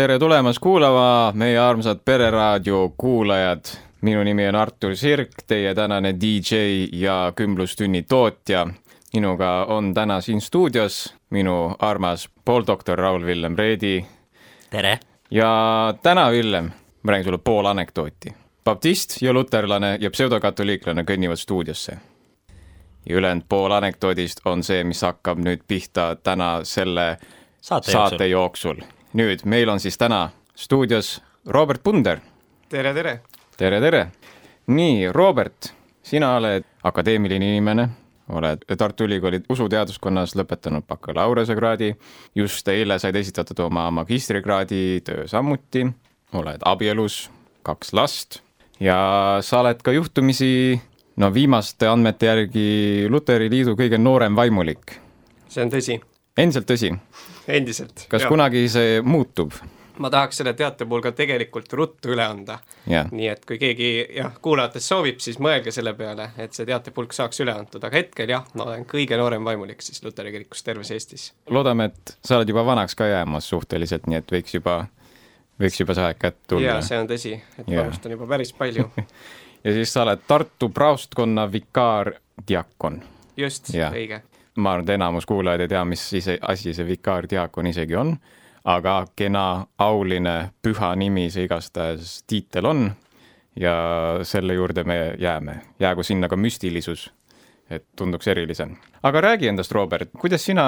tere tulemast kuulama, meie armsad Pereraadio kuulajad. minu nimi on Artur Sirk, teie tänane DJ ja kümblustünni tootja. minuga on täna siin stuudios minu armas pooldoktor Raul-Villem Reedi. tere! ja täna, Villem, ma räägin sulle pool anekdooti. baptist ja luterlane ja pseudokatoliiklane kõnnivad stuudiosse. ja ülejäänud pool anekdoodist on see, mis hakkab nüüd pihta täna selle saate, saate jooksul. Nüüd meil on siis täna stuudios Robert Punder. tere, tere! tere, tere! nii, Robert, sina oled akadeemiline inimene, oled Tartu Ülikooli usuteaduskonnas lõpetanud bakalaureusekraadi, just eile said esitatud oma magistrikraadi töö samuti, oled abielus, kaks last ja sa oled ka juhtumisi no viimaste andmete järgi Luteri Liidu kõige noorem vaimulik. see on tõsi. Endiselt tõsi? endiselt. kas ja. kunagi see muutub? ma tahaks selle teate puhul ka tegelikult ruttu üle anda yeah.. nii et kui keegi jah, kuulajatest soovib, siis mõelge selle peale, et see teatepulk saaks üle antud, aga hetkel jah, ma olen kõige noorem vaimulik siis Luteri kirikus terves Eestis. loodame, et sa oled juba vanaks ka jäämas suhteliselt, nii et võiks juba, võiks juba see aeg kätte tulla. jaa, see on tõsi, et yeah. vanust on juba päris palju ja siis sa oled Tartu praostkonna vikaardiakon. just, õige. Ma arvan, et enamus kuulajaid ei tea, mis ise, asi see vikaardiakon isegi on, aga kena, auline, püha nimi see igastahes tiitel on ja selle juurde me jääme, jäägu sinna ka müstilisus, et tunduks erilisem. aga räägi endast, Robert, kuidas sina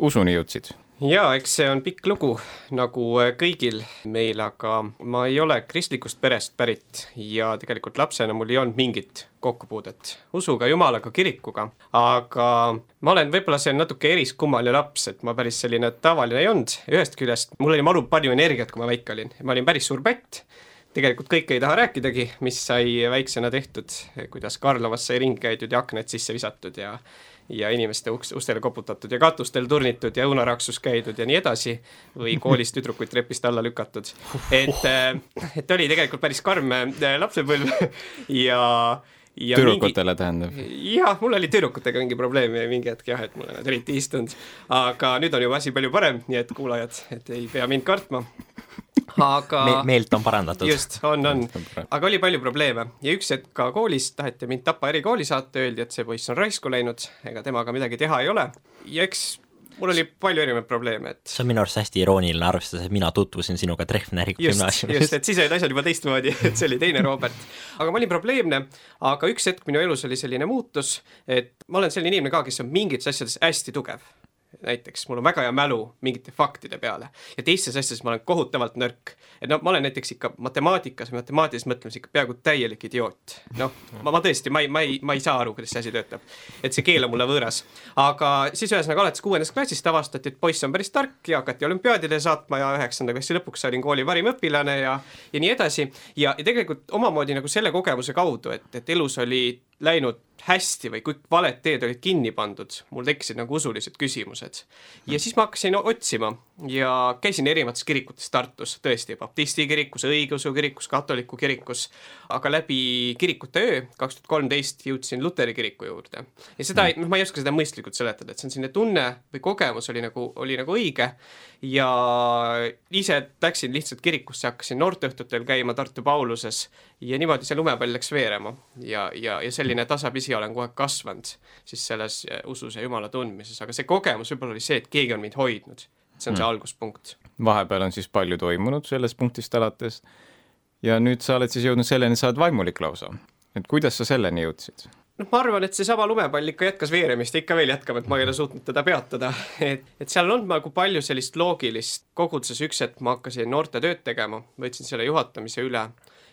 usuni jõudsid? jaa, eks see on pikk lugu, nagu kõigil meil, aga ma ei ole kristlikust perest pärit ja tegelikult lapsena mul ei olnud mingit kokkupuudet usuga, jumalaga, kirikuga, aga ma olen, võib-olla see natuke eriskummaline laps, et ma päris selline tavaline ei olnud, ühest küljest mul oli maru palju energiat, kui ma väike olin, ma olin päris suur pätt, tegelikult kõike ei taha rääkidagi, mis sai väiksena tehtud, kuidas Karlovas sai ringi käidud ja aknad sisse visatud ja ja inimeste uks, ustele koputatud ja katustel turnitud ja õunaraksus käidud ja nii edasi, või koolis tüdrukuid trepist alla lükatud. et, et oli tegelikult päris karm äh, lapsepõlv ja tüdrukutele mingi... tähendab? jah, mul oli tüdrukutega mingi probleem mingi hetk jah, et mulle nad eriti ei istunud. aga nüüd on juba asi palju parem, nii et kuulajad, et ei pea mind kartma aga Me, meelt on parandatud. just, on, on, aga oli palju probleeme ja üks hetk ka koolis taheti mind Tapa erikooli saata, öeldi, et see poiss on raisku läinud, ega temaga midagi teha ei ole ja eks mul oli palju erinevaid probleeme, et see on minu arust hästi irooniline, arvestades, et mina tutvusin sinuga Treffneri gümnaasiumis. just, et siis olid asjad juba teistmoodi, et see oli teine Robert. aga ma olin probleemne, aga üks hetk minu elus oli selline muutus, et ma olen selline inimene ka, kes on mingites asjades hästi tugev näiteks mul on väga hea mälu mingite faktide peale ja teistes asjades ma olen kohutavalt nõrk. et no ma olen näiteks ikka matemaatikas matemaatilises mõtlemises ikka peaaegu täielik idioot. noh, ma, ma tõesti, ma ei, ma ei, ma ei saa aru, kuidas see asi töötab. et see keel on mulle võõras. aga siis ühesõnaga alates kuuendast klassist avastati, et poiss on päris tark ja hakati olümpiaadile saatma ja üheksanda klassi lõpuks olin kooli parim õpilane ja, ja nii edasi. ja, ja tegelikult omamoodi nagu selle kogemuse kaudu, et, et elus oli läinud hästi või kõik valed teed olid kinni pandud, mul tekkisid nagu usulised küsimused. ja siis ma hakkasin otsima ja käisin erinevates kirikutes Tartus, tõesti, baptisti kirikus, õigeusu kirikus, katoliku kirikus, aga läbi kirikute öö kaks tuhat kolmteist jõudsin luteri kiriku juurde. ja seda, noh, ma ei oska seda mõistlikult seletada, et see on selline tunne või kogemus oli nagu, oli nagu õige. Ja ise läksin lihtsalt kirikusse, hakkasin noorteõhtutel käima Tartu Pauluses ja niimoodi see lumepall läks veerema. Ja, ja, ja selline tasapisi olen kogu aeg kasvanud siis selles usus ja Jumala tundmises, aga see kogemus võib-olla oli see, et keegi on mind hoidnud see on see mm. alguspunkt. vahepeal on siis palju toimunud sellest punktist alates ja nüüd sa oled siis jõudnud selleni, sa oled vaimulik lausa. et kuidas sa selleni jõudsid? noh, ma arvan, et seesama lumepall ikka jätkas veeremist ikka veel jätkab, et ma ei ole suutnud teda peatada. et, et seal on nagu palju sellist loogilist koguduses, üks hetk ma hakkasin noortetööd tegema, võtsin selle juhatamise üle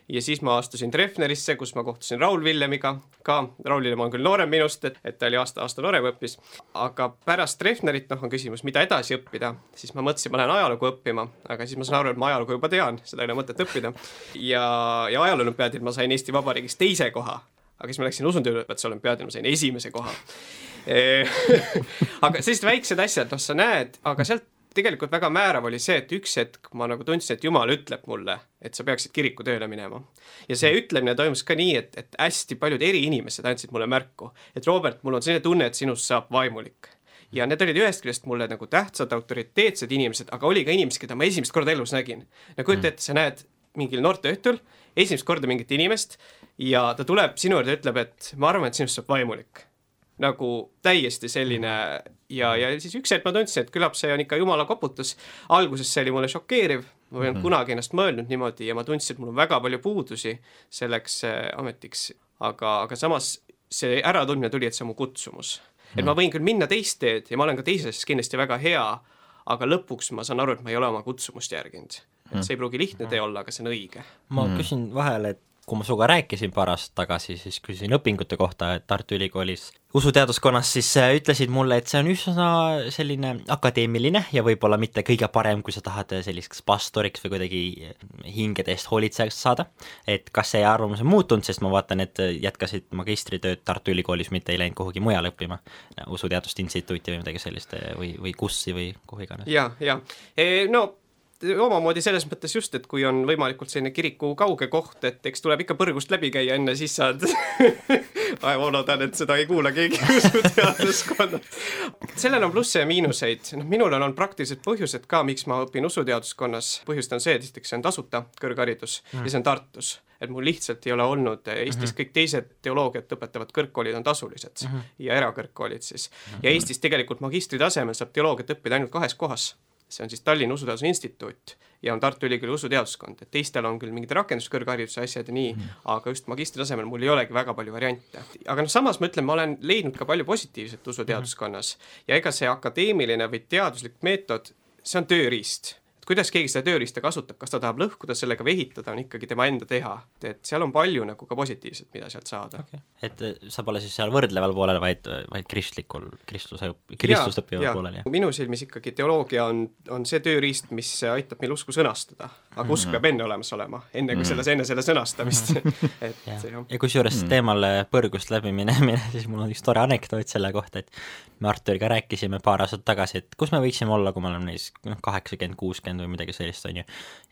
ja siis ma astusin Treffnerisse, kus ma kohtusin Raul Villemiga, ka. Raul Villem on küll noorem minust, et, et ta oli aasta, aasta noorem õppis, aga pärast Treffnerit, noh, on küsimus, mida edasi õppida, siis ma mõtlesin, ma lähen ajalugu õppima, aga siis ma saan aru, et ma ajalugu juba tean, seda ei ole mõtet õppida. ja, ja ajaloo-olümpiaadil ma sain Eesti Vabariigis teise koha, aga siis ma läksin usundiõpetuse olümpiaadil, ma sain esimese koha. Aga sellised väiksed asjad, noh, sa näed, aga sealt tegelikult väga määrav oli see, et üks hetk ma nagu tundsin, et Jumal ütleb mulle, et sa peaksid kirikutööle minema. ja see ütlemine toimus ka nii, et, et hästi paljud eriinimesed andsid mulle märku, et Robert, mul on selline tunne, et sinust saab vaimulik. ja need olid ühest küljest mulle nagu tähtsad autoriteetsed inimesed, aga oli ka inimesi, keda ma esimest korda elus nägin. no kujuta ette, sa näed mingil noorteõhtul esimest korda mingit inimest ja ta tuleb sinu juurde ja ütleb, et ma arvan, et sinust saab vaimulik nagu täiesti selline ja, ja siis üks hetk ma tundsin, et küllap see on ikka jumala koputus. alguses see oli mulle šokeeriv, ma ei olnud mm -hmm. kunagi ennast mõelnud niimoodi ja ma tundsin, et mul on väga palju puudusi selleks äh, ametiks, aga, aga samas see äratundmine tuli, et see on mu kutsumus. et ma võin küll minna teist teed ja ma olen ka teises kindlasti väga hea, aga lõpuks ma saan aru, et ma ei ole oma kutsumust järginud. et see ei pruugi lihtne tee olla, aga see on õige. ma küsin vahele, et kui ma sinuga rääkisin paar aastat tagasi, siis küsisin õpingute kohta Tartu Ülikoolis usuteaduskonnas, siis äh, ütlesid mulle, et see on üsna selline akadeemiline ja võib-olla mitte kõige parem, kui sa tahad selliseks pastoriks või kuidagi hingede eest hoolitsejaks saada. et kas see arvamus on muutunud, sest ma vaatan, et jätkasid magistritööd Tartu Ülikoolis, mitte ei läinud kuhugi mujale õppima, usuteaduste instituuti või midagi sellist või, või KUS-i või kuhu iganes. ja, ja e, no omamoodi selles mõttes just, et kui on võimalikult selline kiriku kauge koht, et eks tuleb ikka põrgust läbi käia, enne siis saad ma loodan, et seda ei kuula keegi usuteaduskonnas. sellel on plusse ja miinuseid, noh, minul on olnud praktilised põhjused ka, miks ma õpin usuteaduskonnas, põhjus on see, et esiteks see on tasuta kõrgharidus mm. ja see on Tartus et mul lihtsalt ei ole olnud Eestis mm -hmm. kõik teised teoloogiat õpetavad kõrgkoolid on tasulised mm -hmm. ja erakõrgkoolid siis mm. -hmm. ja Eestis tegelikult magistritasemel saab teoloogiat õppida ainult kahes kohas see on siis Tallinna Usuteaduse Instituut ja on Tartu Ülikooli usuteaduskond, et teistel on küll mingid rakenduskõrghariduse asjad ja nii mm., aga just magistritasemel mul ei olegi väga palju variante. aga noh, samas ma ütlen, ma olen leidnud ka palju positiivset usuteaduskonnas mm. ja ega see akadeemiline või teaduslik meetod, see on tööriist kuidas keegi seda tööriista kasutab, kas ta tahab lõhkuda sellega või ehitada, on ikkagi tema enda teha. et seal on palju nagu ka positiivset, mida sealt saada okay.. et äh, sa pole siis seal võrdleval poolel, vaid, vaid kristlikul, kristluse, kristlust õppival poolel, jah? minu silmis ikkagi teoloogia on, on see tööriist, mis aitab meil usku sõnastada. aga usk mm -hmm. peab enne olemas olema, enne kui mm -hmm. selles, enne selle sõnastamist et ja, ja kusjuures mm -hmm. teemal põrgust läbi minemine, siis mul on üks tore anekdoot selle kohta, et me Arturiga rääkisime paar aastat tagasi, et kus me võiksime olla, kui me oleme neis noh, kaheksakümmend, kuuskümmend või midagi sellist, on ju.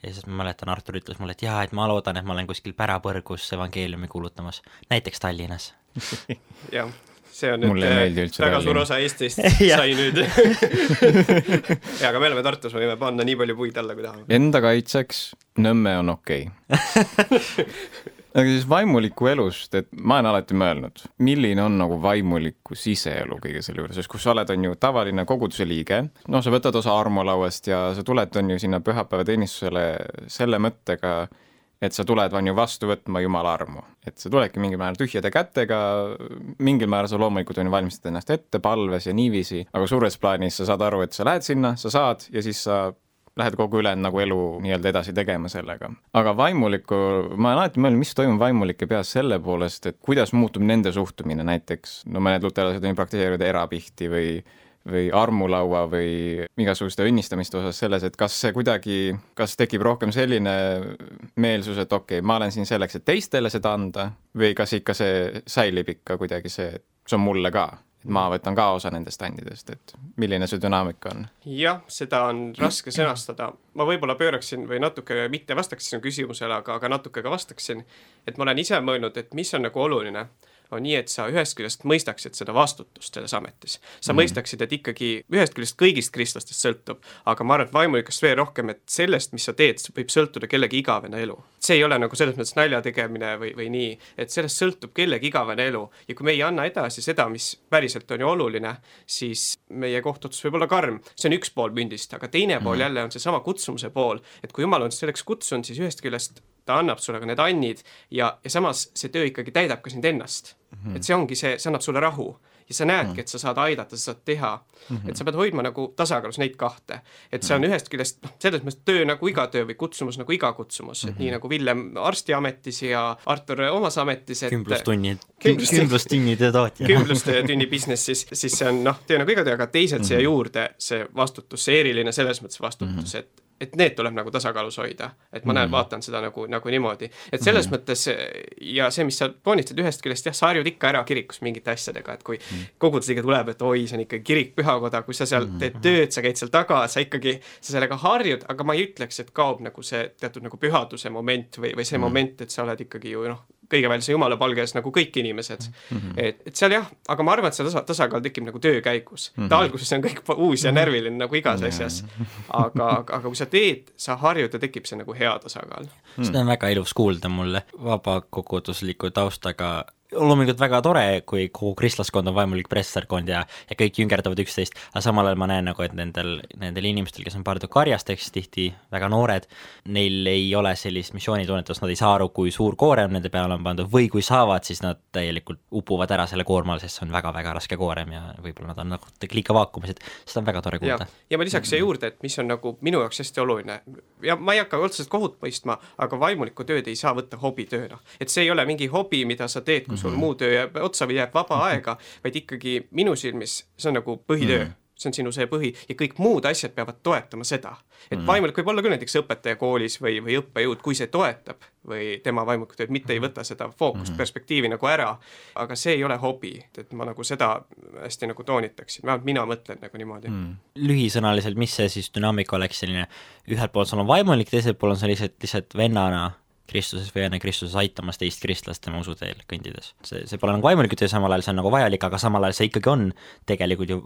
ja siis ma mäletan, Artur ütles mulle, et jaa, et ma loodan, et ma olen kuskil pärapõrgus evangeeliumi kuulutamas, näiteks Tallinnas jah, see on Mulle nüüd väga suur osa Eestist sai nüüd jaa, aga me oleme Tartus, me võime panna nii palju puid alla, kui tahame. Enda kaitseks Nõmme on okei okay. Aga siis vaimuliku elust, et ma olen alati mõelnud, milline on nagu vaimuliku siseelu kõige selle juures, sest kui sa oled, on ju tavaline koguduse liige, noh, sa võtad osa armulauast ja sa tuled, on ju, sinna pühapäevateenistusele selle mõttega, et sa tuled, on ju, vastu võtma Jumala armu. et sa tuledki mingil määral tühjade kätega, mingil määral sa loomulikult, on ju, valmistad ennast ette palves ja niiviisi, aga suures plaanis sa saad aru, et sa lähed sinna, sa saad ja siis sa lähed kogu ülejäänud nagu elu nii-öelda edasi tegema sellega. aga vaimuliku, ma olen alati mõelnud, mis toimub vaimulike peas selle poolest, et kuidas muutub nende suhtumine näiteks, no mõned luterlased on ju praktiseerinud erapihti või või armulaua või igasuguste õnnistamiste osas selles, et kas see kuidagi, kas tekib rohkem selline meelsus, et okei okay,, ma olen siin selleks, et teistele seda anda või kas ikka see säilib ikka kuidagi see, see on mulle ka et ma võtan ka osa nendest andidest, et milline see dünaamika on? jah, seda on raske sõnastada, ma võib-olla pööraksin või natuke mitte vastaks sinu küsimusele, aga, aga natuke ka vastaksin, et ma olen ise mõelnud, et mis on nagu oluline on nii, et sa ühest küljest mõistaksid seda vastutust selles ametis. sa mm. mõistaksid, et ikkagi ühest küljest kõigist kristlastest sõltub, aga ma arvan, et vaimulikust veel rohkem, et sellest, mis sa teed, võib sõltuda kellegi igavene elu. see ei ole nagu selles mõttes nalja tegemine või, või nii, et sellest sõltub kellegi igavene elu ja kui me ei anna edasi seda, mis päriselt on ju oluline, siis meie kohtuotsus võib olla karm. see on üks pool mündist, aga teine pool mm. jälle on seesama kutsumuse pool, et kui jumal on selleks kutsunud, siis ühest küljest ta annab sulle ka need annid ja, ja samas see töö ikkagi täidab ka sind ennast mm. -hmm. et see ongi see, see annab sulle rahu ja sa näedki, mhm. et sa saad aidata, sa saad teha mm. -hmm. et sa pead hoidma nagu tasakaalus neid kahte. et see on mhm. ühest küljest noh, selles mõttes töö nagu iga töö või kutsumus nagu iga kutsumus mm, -hmm. et nii mhm. nagu Villem arstiametis ja Artur omas ametis, et kümblustunnid, kümblustunnide tootja. kümblustunni business'is, siis see on noh, töö nagu iga töö, aga teised mm -hmm. siia juurde see vastutus, see eriline selles mõttes vastutus mm, -hmm. et et need tuleb nagu tasakaalus hoida, et ma mm. näen, vaatan seda nagu, nagu niimoodi, et selles mm. mõttes ja see, mis sa toonitad ühest küljest jah, sa harjud ikka ära kirikus mingite asjadega, et kui mm. kogudusliige tuleb, et oi, see on ikkagi kirik, pühakoda, kui sa seal mm. teed tööd, sa käid seal taga, sa ikkagi, sa sellega harjud, aga ma ei ütleks, et kaob nagu see teatud nagu pühaduse moment või, või see mm. moment, et sa oled ikkagi ju noh, kõige väelse jumala palge ees nagu kõik inimesed mm. -hmm. et, et seal jah, aga ma arvan, et see tasa, tasakaal tekib nagu töö käigus mm. -hmm. ta alguses on kõik uus ja närviline nagu igas mm -hmm. asjas, aga, aga, aga kui sa teed, sa harjud ja tekib see nagu hea tasakaal mm.. seda on väga ilus kuulda mulle, vabakogudusliku taustaga loomulikult väga tore, kui kogu kristlaskond on vaimulik presserkond ja, ja kõik jüngerdavad üksteist, aga samal ajal ma näen nagu, et nendel, nendel inimestel, kes on pardu karjasteks, tihti väga noored, neil ei ole sellist missioonitunnetust, nad ei saa aru, kui suur koorem nende peale on pandud või kui saavad, siis nad täielikult upuvad ära selle koorma all, sest see on väga-väga raske koorem ja võib-olla nad on nagu liiga vaakumis, et seda on väga tore kuulda. ja ma lisaks siia juurde, et mis on nagu minu jaoks hästi oluline ja ma ei hakka otseselt kohut mõistma, aga vaimulikku tööd ei saa võtta hobitööna, et see ei ole mingi hobi, mida sa teed, sul mm -hmm. muu töö jääb otsa või jääb vaba aega, vaid ikkagi minu silmis see on nagu põhitöö mm. -hmm see on sinu see põhi ja kõik muud asjad peavad toetama seda. et mm. vaimulik võib olla küll näiteks õpetaja koolis või, või õppejõud, kui see toetab või tema vaimulikku tööd, mitte ei võta seda fookust mm., perspektiivi nagu ära, aga see ei ole hobi, et ma nagu seda hästi nagu toonitaksin, vähemalt mina mõtlen nagu niimoodi mm.. lühisõnaliselt, mis see siis dünaamika oleks, selline ühelt poolt sul on vaimulik, teiselt pool on sa lihtsalt, lihtsalt vennana Kristuses või enne Kristuses aitamas teist kristlast tema usuteel kõndides. see, see pole nagu vaimuliku töö, samal ajal see on nagu vajalik, aga samal ajal see ikkagi on tegelikult ju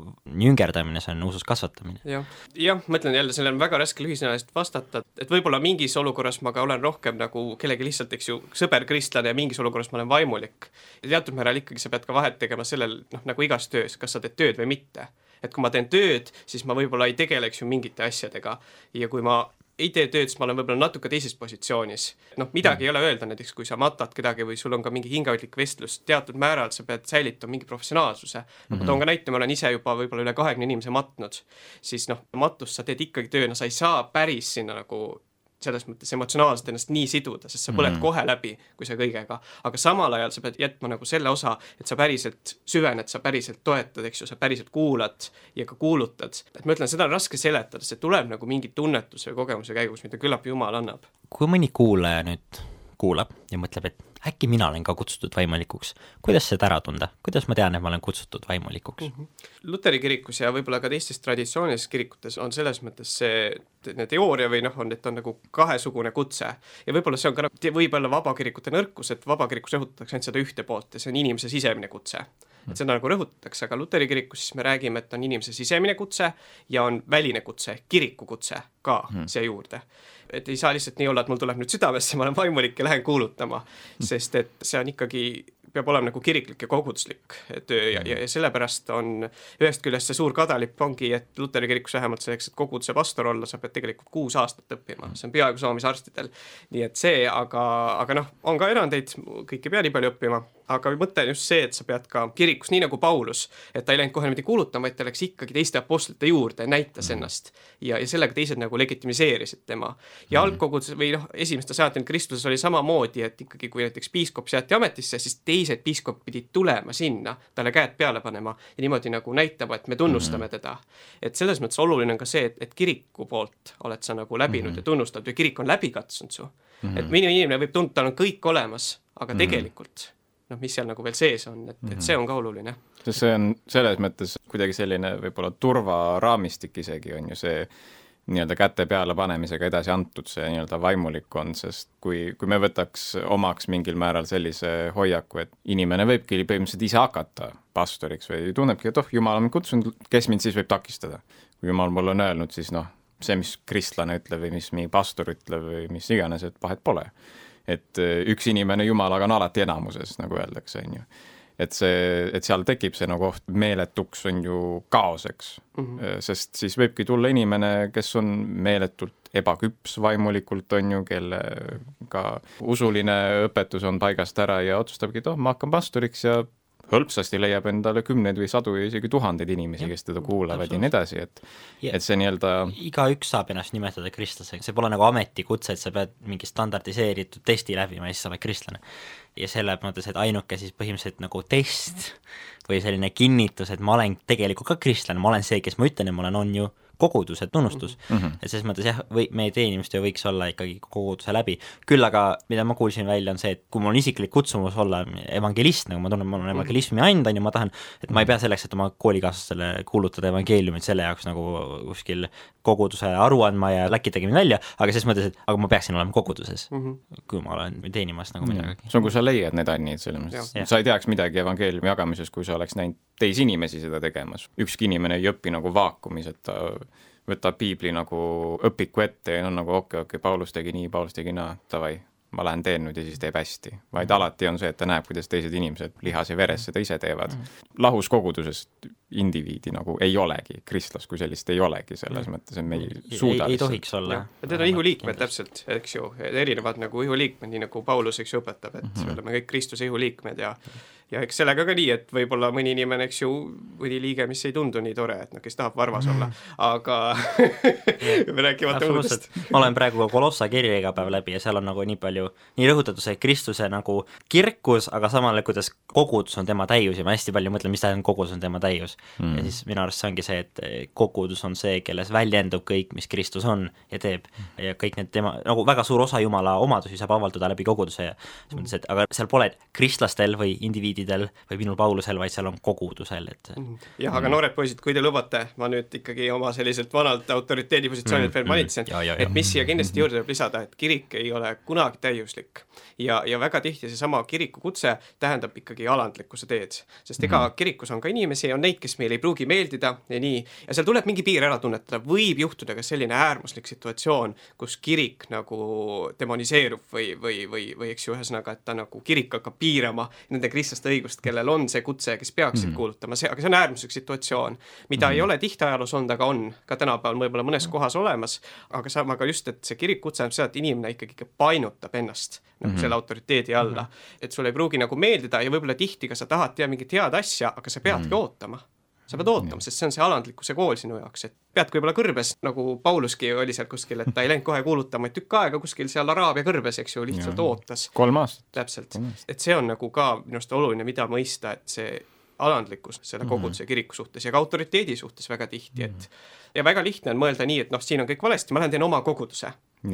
jüngerdamine, see on usus kasvatamine ja.. jah, ma ütlen jälle, sellele on väga raske lühisõnaliselt vastata, et võib-olla mingis olukorras ma ka olen rohkem nagu kellegi lihtsalt, eks ju, sõber kristlane ja mingis olukorras ma olen vaimulik. ja teatud määral ikkagi sa pead ka vahet tegema sellel, noh, nagu igas töös, kas sa teed tööd või mitte et kui ma teen tööd, siis ma võib-olla ei tegeleks ju mingite asjadega ja kui ma ei tee tööd, siis ma olen võib-olla natuke teises positsioonis. noh, midagi mm. ei ole öelda, näiteks kui sa matad kedagi või sul on ka mingi hingehoidlik vestlus, teatud määral sa pead säilitama mingi professionaalsuse mm. -hmm. ma toon ka näite, ma olen ise juba võib-olla üle kahekümne inimese matnud, siis noh, matust sa teed ikkagi tööna, sa ei saa päris sinna nagu selles mõttes emotsionaalselt ennast nii siduda, sest sa põled mm. kohe läbi, kui sa kõigega, aga samal ajal sa pead jätma nagu selle osa, et sa päriselt süvened, sa päriselt toetad, eks ju, sa päriselt kuulad ja ka kuulutad. et ma ütlen, seda on raske seletada, see tuleb nagu mingi tunnetuse või kogemuse käigus, mida küllap Jumal annab. kui mõni kuulaja nüüd kuulab ja mõtleb, et äkki mina olen ka kutsutud vaimulikuks. kuidas seda ära tunda, kuidas ma tean, et ma olen kutsutud vaimulikuks mm? -hmm. Luteri kirikus ja võib-olla ka teistes traditsioonilistes kirikutes on selles mõttes see teooria või noh, on, et on nagu kahesugune kutse ja võib-olla see on ka, võib-olla vabakirikute nõrkus, et vabakirikus rõhutatakse ainult seda ühte poolt ja see on inimese sisemine kutse et seda nagu rõhutatakse, aga luteri kirikus siis me räägime, et on inimese sisemine kutse ja on väline kutse, kiriku kutse ka hmm. siia juurde et ei saa lihtsalt nii olla, et mul tuleb nüüd südamesse, ma olen vaimulik ja lähen kuulutama, sest et see on ikkagi peab olema nagu kiriklik ja koguduslik töö ja, ja, ja sellepärast on ühest küljest see suur kadalipp ongi, et luteri kirikus vähemalt selleks, et koguduse pastor olla, sa pead tegelikult kuus aastat õppima, see on peaaegu sama, mis arstidel. nii et see, aga, aga noh, on ka erandeid, kõik ei pea nii palju õppima, aga mõte on just see, et sa pead ka kirikus, nii nagu Paulus, et ta ei läinud kohe niimoodi kuulutama, vaid ta läks ikkagi teiste apostlite juurde, näitas mm. ennast ja, ja sellega teised nagu legitimiseerisid tema. ja mm. algkoguduses või noh, esimeste sajandil Kristuses oli samamoodi, et ikkagi kui näiteks piiskop seati ametisse, siis teised piiskopid pidid tulema sinna, talle käed peale panema ja niimoodi nagu näitama, et me tunnustame mm. teda. et selles mõttes oluline on ka see, et, et kiriku poolt oled sa nagu läbinud mm. ja tunnustatud ja kirik on läbi katsunud su mm.. et mõni inimene võib tunda, tal on kõik olemas, aga mm. tegelikult noh, mis seal nagu veel sees on, et, et see on ka oluline. sest see on selles mõttes kuidagi selline võib-olla turvaraamistik isegi, on ju see nii-öelda käte peale panemisega edasi antud, see nii-öelda vaimulikkond, sest kui, kui me võtaks omaks mingil määral sellise hoiaku, et inimene võibki põhimõtteliselt ise hakata pastoriks või tunnebki, et oh, jumal on mind kutsunud, kes mind siis võib takistada. kui jumal mulle on öelnud, siis noh, see, mis kristlane ütleb või mis mingi pastor ütleb või mis iganes, et vahet pole et äh, üks inimene jumalaga on alati enamuses, nagu öeldakse, on ju. et see, et seal tekib see nagu oht meeletuks, on ju, kaoseks mm. -hmm. sest siis võibki tulla inimene, kes on meeletult ebaküps vaimulikult, on ju, kelle ka usuline õpetus on paigast ära ja otsustabki, et oh, ma hakkan pastoriks ja hõlpsasti leiab endale kümneid või sadu ja isegi tuhandeid inimesi, kes teda kuulavad ja nii edasi, et ja, et see nii-öelda igaüks saab ennast nimetada kristlaseks, see pole nagu ametikutse, et sa pead mingi standardiseeritud testi läbima ja siis sa oled kristlane. ja selle mõttes, et ainuke siis põhimõtteliselt nagu test või selline kinnitus, et ma olen tegelikult ka kristlane, ma olen see, kes ma ütlen, et ma olen, on ju koguduse tunnustus mm. -hmm. et selles mõttes jah, või meie teenimiste võiks olla ikkagi koguduse läbi, küll aga mida ma kuulsin välja, on see, et kui mul on isiklik kutsumus olla evangelist, nagu ma tunnen, ma olen mhm. evangelismi and, on ju, ma tahan, et ma ei pea selleks, et oma koolikaaslastele kuulutada evangeeliumit, selle jaoks nagu kuskil koguduse aru andma ja läkitage mind välja, aga selles mõttes, et aga ma peaksin olema koguduses mm, -hmm. kui ma olen teenimas nagu midagi. see on, kui sa leiad need annid, selles mõttes, sa ei teaks midagi evangeeliumi jagamises, kui sa oleks näinud teisi inimesi seda tegemas. ükski inimene ei õpi nagu vaakumis, et ta võtab piibli nagu õpiku ette ja on nagu okei okay,, okei okay,, Paulus tegi nii, Paulus tegi naa, davai, ma lähen teen nüüd ja siis teeb hästi. vaid mhm. alati on see, et ta näeb, kuidas teised inimesed lihas ja veres seda ise teevad. Mhm. lahus kogudusest indiviidi nagu ei olegi, kristlast kui sellist ei olegi, selles mhm. mõttes, et me ei suuda ei, ei tohiks olla. Need on ihuliikmed täpselt, eks ju, erinevad nagu ihuliikmed, nii nagu Paulus, eks ju, õpetab, et mm -hmm. me oleme kõik Kristuse ihuliikmed ja ja eks sellega ka nii, et võib-olla mõni inimene, eks ju, mõni liige, mis ei tundu nii tore, et noh, kes tahab varvas olla, aga rääkimata muudest. ma olen praegu Kolossa kirja iga päev läbi ja seal on nagu nii palju, nii rõhutatud see Kristuse nagu kirkus, aga samal ajal, kuidas kogudus on tema täius ja ma hästi palju mõtlen, mis tähendab kogudus on tema täius mm.. ja siis minu arust see ongi see, et kogudus on see, kelles väljendub kõik, mis Kristus on ja teeb. Ja kõik need tema, nagu väga suur osa Jumala omadusi saab avaldada läbi koguduse ja selles mõttes, et aga seal pole kristlastel või indiviididel või minul Paulusel, vaid seal on kogudusel, et mhm. jah, aga noored poisid, kui te lubate, ma nüüd ikkagi oma selliselt vanalt autoriteedipositsioonilt mm, veel mm, manitsen mm,, et mis siia kindlasti juurde tuleb lisada, et kirik ei ole kunagi täiuslik. ja, ja väga tihti seesama kirikukutse tähendab ikkagi alandlikkuse teed, sest ega mm. kirikus on ka inimesi, on neid, kes meile ei pruugi meeldida ja nii, ja seal tuleb mingi piir ära tunnetada, võib juhtuda ka selline äärmuslik situatsioon, kus kirik nagu demoniseerub või, või, või, või eks ju, ühesõnaga, et ta nagu kirik hakkab piirama nende kristlaste õigust, kellel on see kutse, kes peaksid mm. kuulutama, see, aga see on äärmuslik situatsioon, mida mm. ei ole tihti ajaloos olnud, aga on ka tänapäeval võib-olla mõnes kohas olemas, aga sama ka just, et see kirikukutse tähendab seda, et inimene ikkagi ikka painutab ennast nagu mm. selle autoriteedi alla mm. -hmm. et sulle ei pruugi nagu meeldida ja võib-olla tihti ka sa tahad teha mingit head asja, aga sa peadki mm. ootama sa pead ootama, sest see on see alandlikkuse kool sinu jaoks, et peadki võib-olla kõrbes, nagu Pauluski oli seal kuskil, et ta ei läinud kohe kuulutama, et tükk aega kuskil seal Araabia kõrbes, eks ju, lihtsalt ja. ootas. kolm aastat. täpselt, et see on nagu ka minu arust oluline, mida mõista, et see alandlikkus selle mhm. koguduse kiriku suhtes ja ka autoriteedi suhtes väga tihti, et mhm. ja väga lihtne on mõelda nii, et noh, siin on kõik valesti, ma lähen teen oma koguduse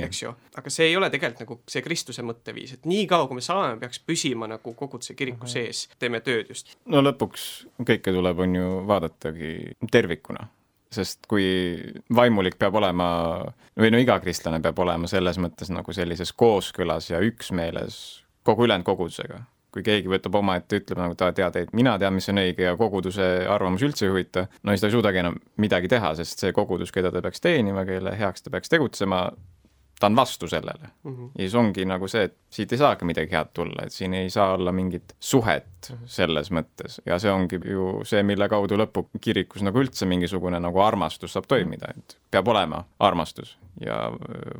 eks ju, aga see ei ole tegelikult nagu see Kristuse mõtteviis, et niikaua, kui me saame, peaks püsima nagu koguduse kiriku sees, teeme tööd just. no lõpuks kõike tuleb, on ju, vaadatagi tervikuna sest kui vaimulik peab olema või no iga kristlane peab olema selles mõttes nagu sellises kooskõlas ja üksmeeles kogu ülejäänud kogudusega. kui keegi võtab omaette, ütleb nagu ta tead, et mina tean, mis on õige ja koguduse arvamus üldse ei huvita, no siis ta ei suudagi enam midagi teha, sest see kogudus, keda ta peaks teenima, kelle heaks ta peaks tegutsema, ta on vastu sellele mm. -hmm. ja siis ongi nagu see, et siit ei saagi midagi head tulla, et siin ei saa olla mingit suhet -hmm. selles mõttes ja see ongi ju see, mille kaudu lõpukirikus nagu üldse mingisugune nagu armastus saab toimida, et peab olema armastus ja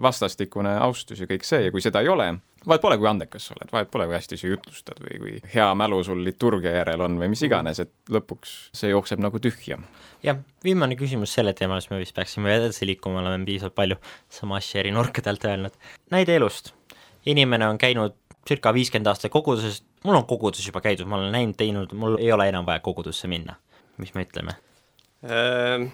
vastastikune austus ja kõik see ja kui seda ei ole, vahet pole, kui andekas sa oled, vahet pole, kui hästi sa jutlustad või kui hea mälu sul liturgia järel on või mis iganes, et lõpuks see jookseb nagu tühja. jah, viimane küsimus selle teemal, siis me vist peaksime edasi liikuma, oleme piisavalt palju sama asja eri nurkadelt öelnud. näide elust. inimene on käinud circa viiskümmend aastat koguduses, mul on koguduses juba käidud, ma olen näinud, teinud, mul ei ole enam vaja kogudusse minna. mis me ütleme? Ehm,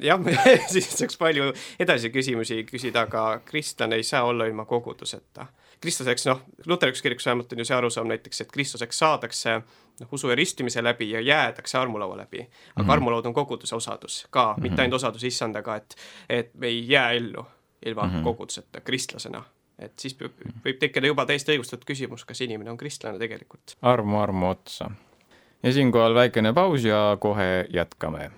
jah, siis saaks palju edasi küsimusi küsida, aga kristlane ei saa olla ilma koguduseta kristlaseks, noh, luterlikus kirikus vähemalt on ju see arusaam näiteks, et kristlaseks saadakse noh, usu ja ristimise läbi ja jäädakse armulaua läbi. aga mm -hmm. armulaud on koguduse osadus ka mm, -hmm. mitte ainult osadus issandaga, et, et me ei jää ellu ilma mm -hmm. koguduseta kristlasena et siis võib, võib tekkida juba täiesti õigustatud küsimus, kas inimene on kristlane tegelikult. armu armu otsa. ja siinkohal väikene paus ja kohe jätkame.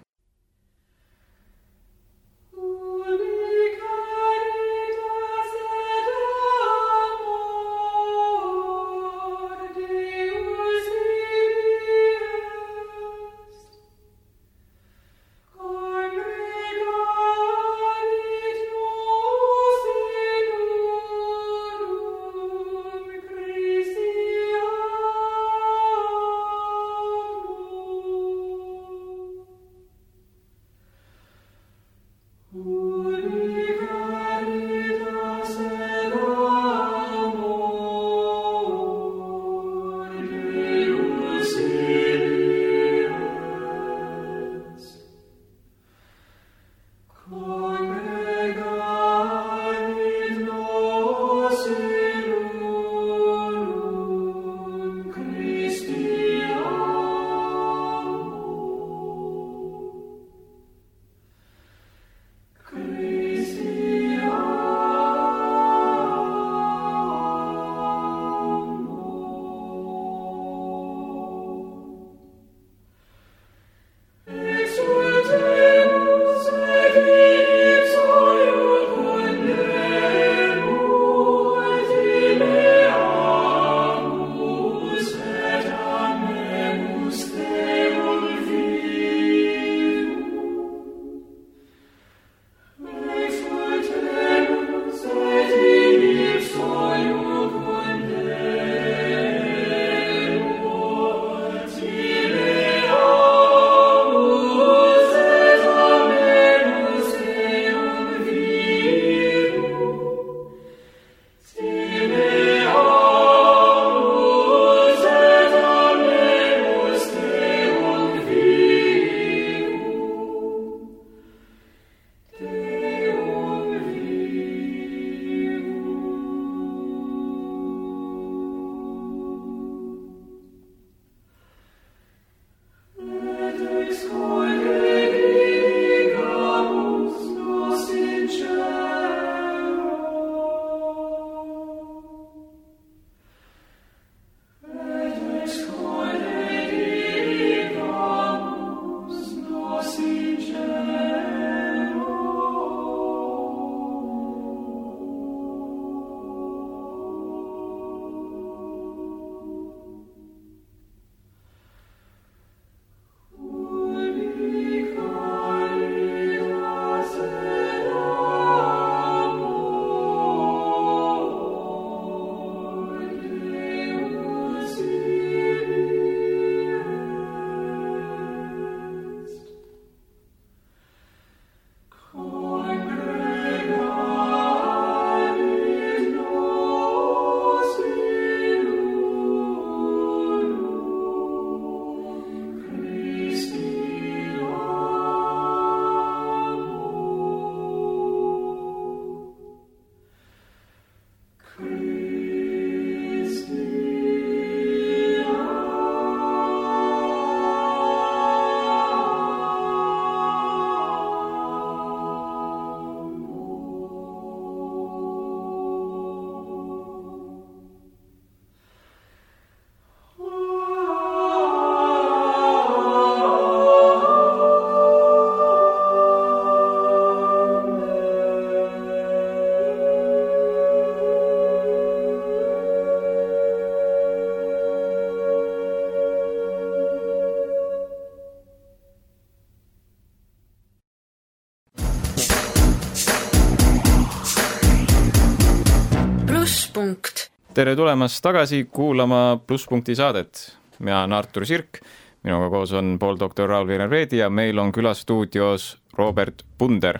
Tere tulemast tagasi kuulama Plusspunkti saadet. mina olen Artur Sirk, minuga koos on pooldoktor Raul-Veiner Veedi ja meil on külas stuudios Robert Punder.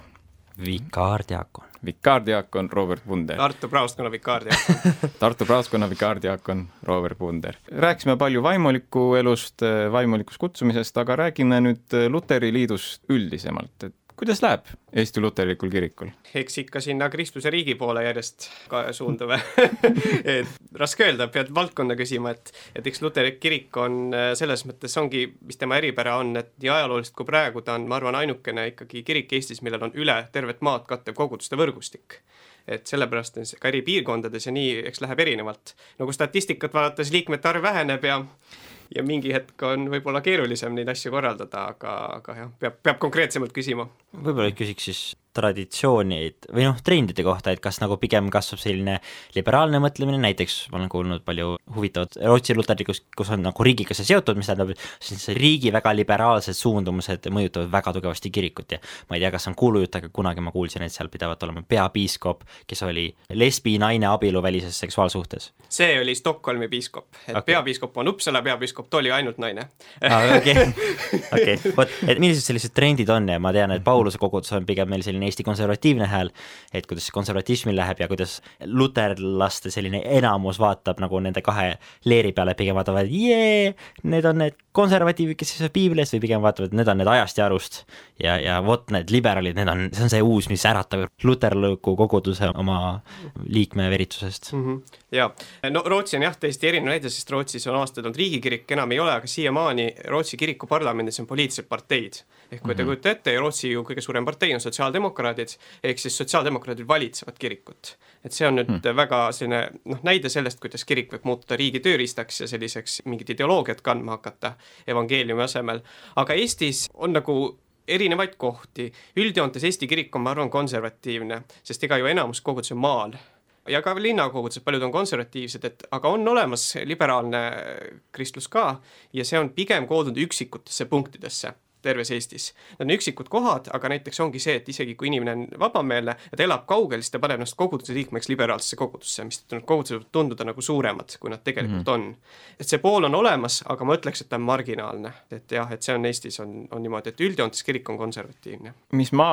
vikaardiakon. vikaardiakon Robert Punder. Tartu praostkonna vikaardiakon Tartu praostkonna vikaardiakon Robert Punder. rääkisime palju vaimuliku elust, vaimulikust kutsumisest, aga räägime nüüd Luteri Liidust üldisemalt, et kuidas läheb Eesti Luterlikul kirikul? eks ikka sinna Kristuse riigi poole järjest ka suundume et raske öelda, pead valdkonda küsima, et, et eks luterlik kirik on äh, selles mõttes ongi, mis tema eripära on, et nii ajalooliselt kui praegu ta on, ma arvan, ainukene ikkagi kirik Eestis, millel on üle tervet maad kattev koguduste võrgustik et sellepärast on see ka eri piirkondades ja nii, eks läheb erinevalt. nagu statistikat vaadates liikmete arv väheneb ja ja mingi hetk on võib-olla keerulisem neid asju korraldada, aga, aga jah, peab, peab konkreetsemalt küsima. võib-olla küsiks siis traditsioonid või noh, trendide kohta, et kas nagu pigem kasvab selline liberaalne mõtlemine, näiteks ma olen kuulnud palju huvitavat Rootsi luterlikust, kus on nagu riigiga see seotud, mis tähendab, siis riigi väga liberaalsed suundumused mõjutavad väga tugevasti kirikut ja ma ei tea, kas on kuulujutt, aga kunagi ma kuulsin, et seal pidavat olema peapiiskop, kes oli lesbi naine abieluvälises seksuaalsuhtes. see oli Stockholmi piiskop, et okay. peapiiskop on Uppsala peapiiskop, ta oli ainult naine. okei, okei, vot, et millised sellised trendid on ja ma tean, et Pauluse kogudus on pigem meil selline selline Eesti konservatiivne hääl, et kuidas konservatismil läheb ja kuidas luterlaste selline enamus vaatab nagu nende kahe leeri peale, pigem vaatavad, jee, need on need konservatiivid, kes seisavad piibli eest või pigem vaatavad, need on need ajast ja arust. ja, ja vot need liberaalid, need on, see on see uus, mis äratab luterliku koguduse oma liikme veritsusest mm. -hmm. ja, no Rootsi on jah, täiesti erinev näide, sest Rootsis on aastaid olnud riigikirik, enam ei ole, aga siiamaani Rootsi kiriku parlamendis on poliitilised parteid. ehk kui te mm -hmm. kujutate ette, Rootsi ju kõige suurem partei on sotsiaaldemokraadid, ehk siis sotsiaaldemokraadid valitsevad kirikut. et see on nüüd mm -hmm. väga selline noh, näide sellest, kuidas kirik võib muutuda riigi tööriistaks ja selliseks mingit ideoloogiat kandma hakata evangeeliumi asemel, aga Eestis on nagu erinevaid kohti, üldjoontes Eesti kirik on, ma arvan, konservatiivne, sest ega ju enamus kogudus on maal ja ka linnakogudused, paljud on konservatiivsed, et aga on olemas liberaalne kristlus ka ja see on pigem koondunud üksikutesse punktidesse terves Eestis. Need on üksikud kohad, aga näiteks ongi see, et isegi kui inimene on vabameelne ja ta elab kaugel, siis ta paneb ennast koguduse liikmeks liberaalsesse kogudusse, mistõttu need kogudused võivad tunduda nagu suuremad, kui nad tegelikult mm on. et see pool on olemas, aga ma ütleks, et ta on marginaalne. et jah, et see on Eestis on, on niimoodi, et üldjoontes kirik on konservatiivne. mis ma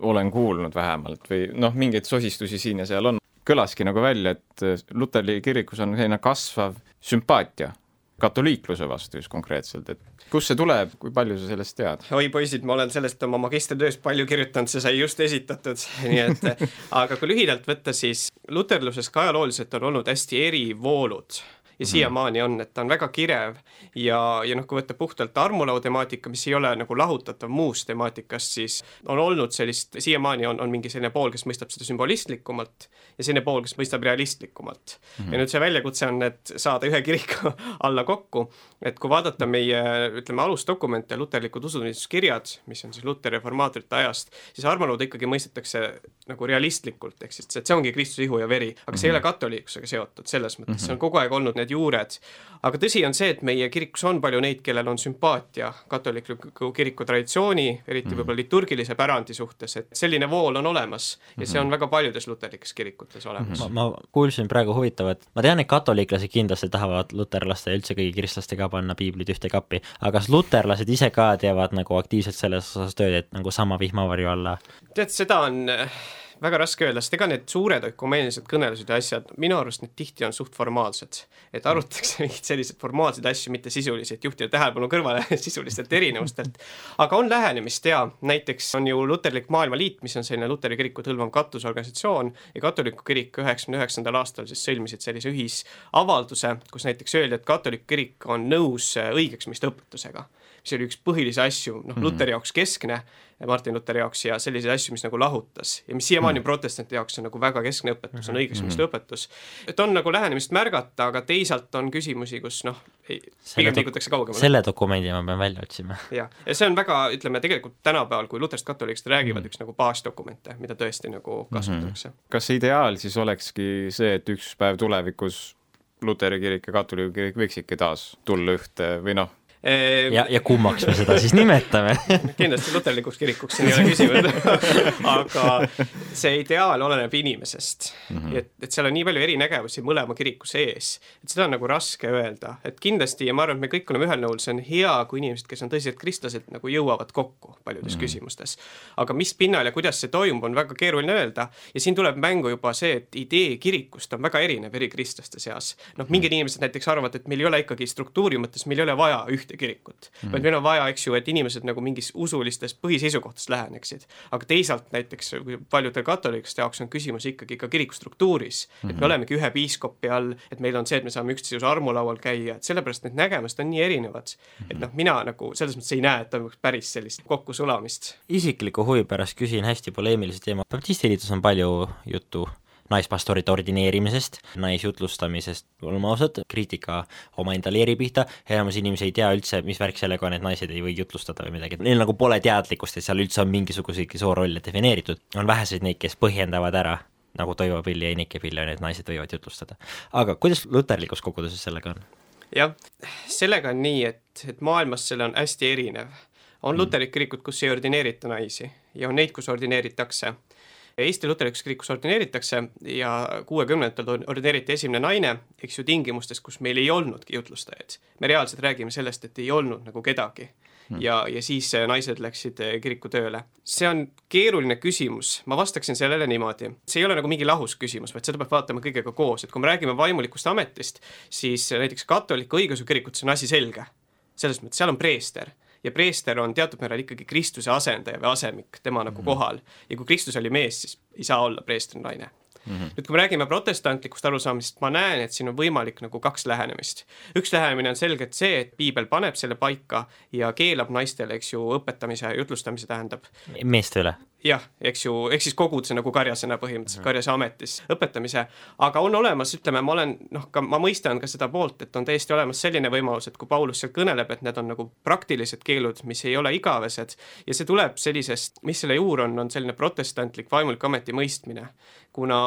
olen kuulnud vähemalt või noh, mingeid sosistusi siin ja seal on, kõlaski nagu välja, et Luteri kirikus on selline kasvav sümpaatia katoliikluse vastu just konkreetselt, et kust see tuleb, kui palju sa sellest tead? oi poisid, ma olen sellest oma magistritöös palju kirjutanud, see sai just esitatud, nii et aga kui lühidalt võtta, siis luterluses ka ajalooliselt on olnud hästi erivoolud ja mhm. siiamaani on, et ta on väga kirev ja, ja noh, kui võtta puhtalt armulao temaatika, mis ei ole nagu lahutatav muust temaatikast, siis on olnud sellist, siiamaani on, on mingi selline pool, kes mõistab seda sümbolistlikumalt ja selline pool, kes mõistab realistlikumalt mm. -hmm. ja nüüd see väljakutse on, et saada ühe kiriku alla kokku, et kui vaadata meie ütleme, alusdokumente, luterlikud usutunnistuskirjad, mis on siis Luteri reformaatorite ajast, siis armulaud ikkagi mõistetakse nagu realistlikult, ehk siis see ongi Kristuse ihu ja veri, aga mm -hmm. see ei ole mhm. katoliiklusega seotud selles mõttes mm, -hmm. see on kogu aeg olnud need juured. aga tõsi on see, et meie kirikus on palju neid, kellel on sümpaatia katoliikliku kiriku traditsiooni, eriti mm -hmm. võib-olla liturgilise pärandi suhtes, et selline vool on olemas ja see on mhm. väga paljudes luterlikes kirikutes olemas mm. -hmm. ma, ma kuulsin praegu huvitavat, ma tean, et katoliiklased kindlasti tahavad luterlaste ja üldse kõigi kristlastega panna piiblid ühte kappi, aga kas luterlased ise ka teevad nagu aktiivselt selles osas tööd, et nagu sama vihmavarju alla? tead, seda on väga raske öelda, sest ega need suured ökumeenilised kõnelused ja asjad, minu arust need tihti on suht formaalsed. et arutatakse mingeid selliseid formaalseid asju, mitte sisulisi, et juhtida tähelepanu kõrvale sisulistelt erinevustelt. aga on lähenemist ja näiteks on ju Luterlik Maailmaliit, mis on selline luteri kirikut hõlmav katusorganisatsioon ja katoliku kirik üheksakümne üheksandal aastal siis sõlmisid sellise ühisavalduse, kus näiteks öeldi, et katoliku kirik on nõus õigeksmõistva õpetusega mis oli üks põhilisi asju, noh, Luteri jaoks keskne Martin Luteri jaoks ja selliseid asju, mis nagu lahutas ja mis siiamaani mm. protestantide jaoks on nagu väga keskne õpetus, on mhm. õigeksmõistva mm. õpetus. et on nagu lähenemist märgata, aga teisalt on küsimusi, kus noh, pigem liigutakse kaugemale. selle dokumendi ma pean välja otsima. jah, ja see on väga, ütleme tegelikult tänapäeval, kui luterist katoliiklased räägivad mm., üks nagu baasdokumente, mida tõesti nagu mhm. kasutatakse mm. -hmm. kas ideaal siis olekski see, et üks päev tulevikus luteri kirik ja katoliku kirik võiksidki taas tulla ühte või noh, ja, ja kummaks me seda siis nimetame kindlasti luterlikuks kirikuks, siin ei ole küsimust aga see ideaal oleneb inimesest mm. -hmm. et, et seal on nii palju erinägevusi mõlema kiriku sees, et seda on nagu raske öelda, et kindlasti ja ma arvan, et me kõik oleme ühel nõul, see on hea, kui inimesed, kes on tõsiselt kristlased, nagu jõuavad kokku paljudes mm -hmm. küsimustes. aga mis pinnal ja kuidas see toimub, on väga keeruline öelda ja siin tuleb mängu juba see, et idee kirikust on väga erinev eri kristlaste seas. noh, mingid inimesed näiteks arvavad, et meil ei ole ikkagi struktuuri mõttes, meil ei ole vaja ühte kirikut mm, -hmm. vaid meil on vaja, eks ju, et inimesed nagu mingis usulistest põhiseisukohtadest läheneksid. aga teisalt näiteks paljudel katoliklaste jaoks on küsimus ikkagi ka kiriku struktuuris mm, -hmm. et me mhm. olemegi ühe piiskopi all, et meil on see, et me saame üksteise armulaual käia, et sellepärast need nägemused on nii erinevad mm. -hmm. et noh, mina nagu selles mõttes ei näe, et toimuks päris sellist kokkusulamist. isikliku huvi pärast küsin hästi poleemilise teema, baptistiliidus on palju juttu naispastorite ordineerimisest, naisjutlustamisest, oleme ausad, kriitika omaenda leeri pihta, enamus inimesi ei tea üldse, mis värk sellega on, et naised ei või jutlustada või midagi, neil nagu pole teadlikkust, et seal üldse on mingisuguseidki soorolle defineeritud, on väheseid neid, kes põhjendavad ära, nagu Toivo Pill ja Enike Pill on, et naised võivad jutlustada. aga kuidas luterlikus koguduses sellega on? jah, sellega on nii, et, et maailmas selle on hästi erinev. on mm. luterlik kirikud, kus ei ordineerita naisi ja on neid, kus ordineeritakse Eesti Luterlikus Kirikus ordineeritakse ja kuuekümnendatel ordineeriti esimene naine, eks ju, tingimustes, kus meil ei olnudki jutlustajaid. me reaalselt räägime sellest, et ei olnud nagu kedagi hmm. ja, ja siis naised läksid eh, kiriku tööle. see on keeruline küsimus, ma vastaksin sellele niimoodi, see ei ole nagu mingi lahus küsimus, vaid seda peab vaatama kõigega koos, et kui me räägime vaimulikust ametist, siis näiteks katoliku õigeusu kirikutes on asi selge. selles mõttes, seal on preester ja preester on teatud määral ikkagi Kristuse asendaja või asemik tema nagu mm -hmm. kohal. ja kui Kristus oli mees, siis ei saa olla preester naine Mm -hmm. nüüd, kui me räägime protestantlikust arusaamisest, ma näen, et siin on võimalik nagu kaks lähenemist. üks lähenemine on selgelt see, et piibel paneb selle paika ja keelab naistele, eks ju, õpetamise, jutlustamise tähendab. meeste üle? Jah, eks ju, ehk siis koguduse nagu karjasena põhimõtteliselt, mhm. karjase ametis õpetamise, aga on olemas, ütleme, ma olen noh, ka ma mõistan ka seda poolt, et on täiesti olemas selline võimalus, et kui Paulus seal kõneleb, et need on nagu praktilised keelud, mis ei ole igavesed ja see tuleb sellisest, mis selle juur on, on selline protestantlik vaimulik ameti mõistmine. Kuna,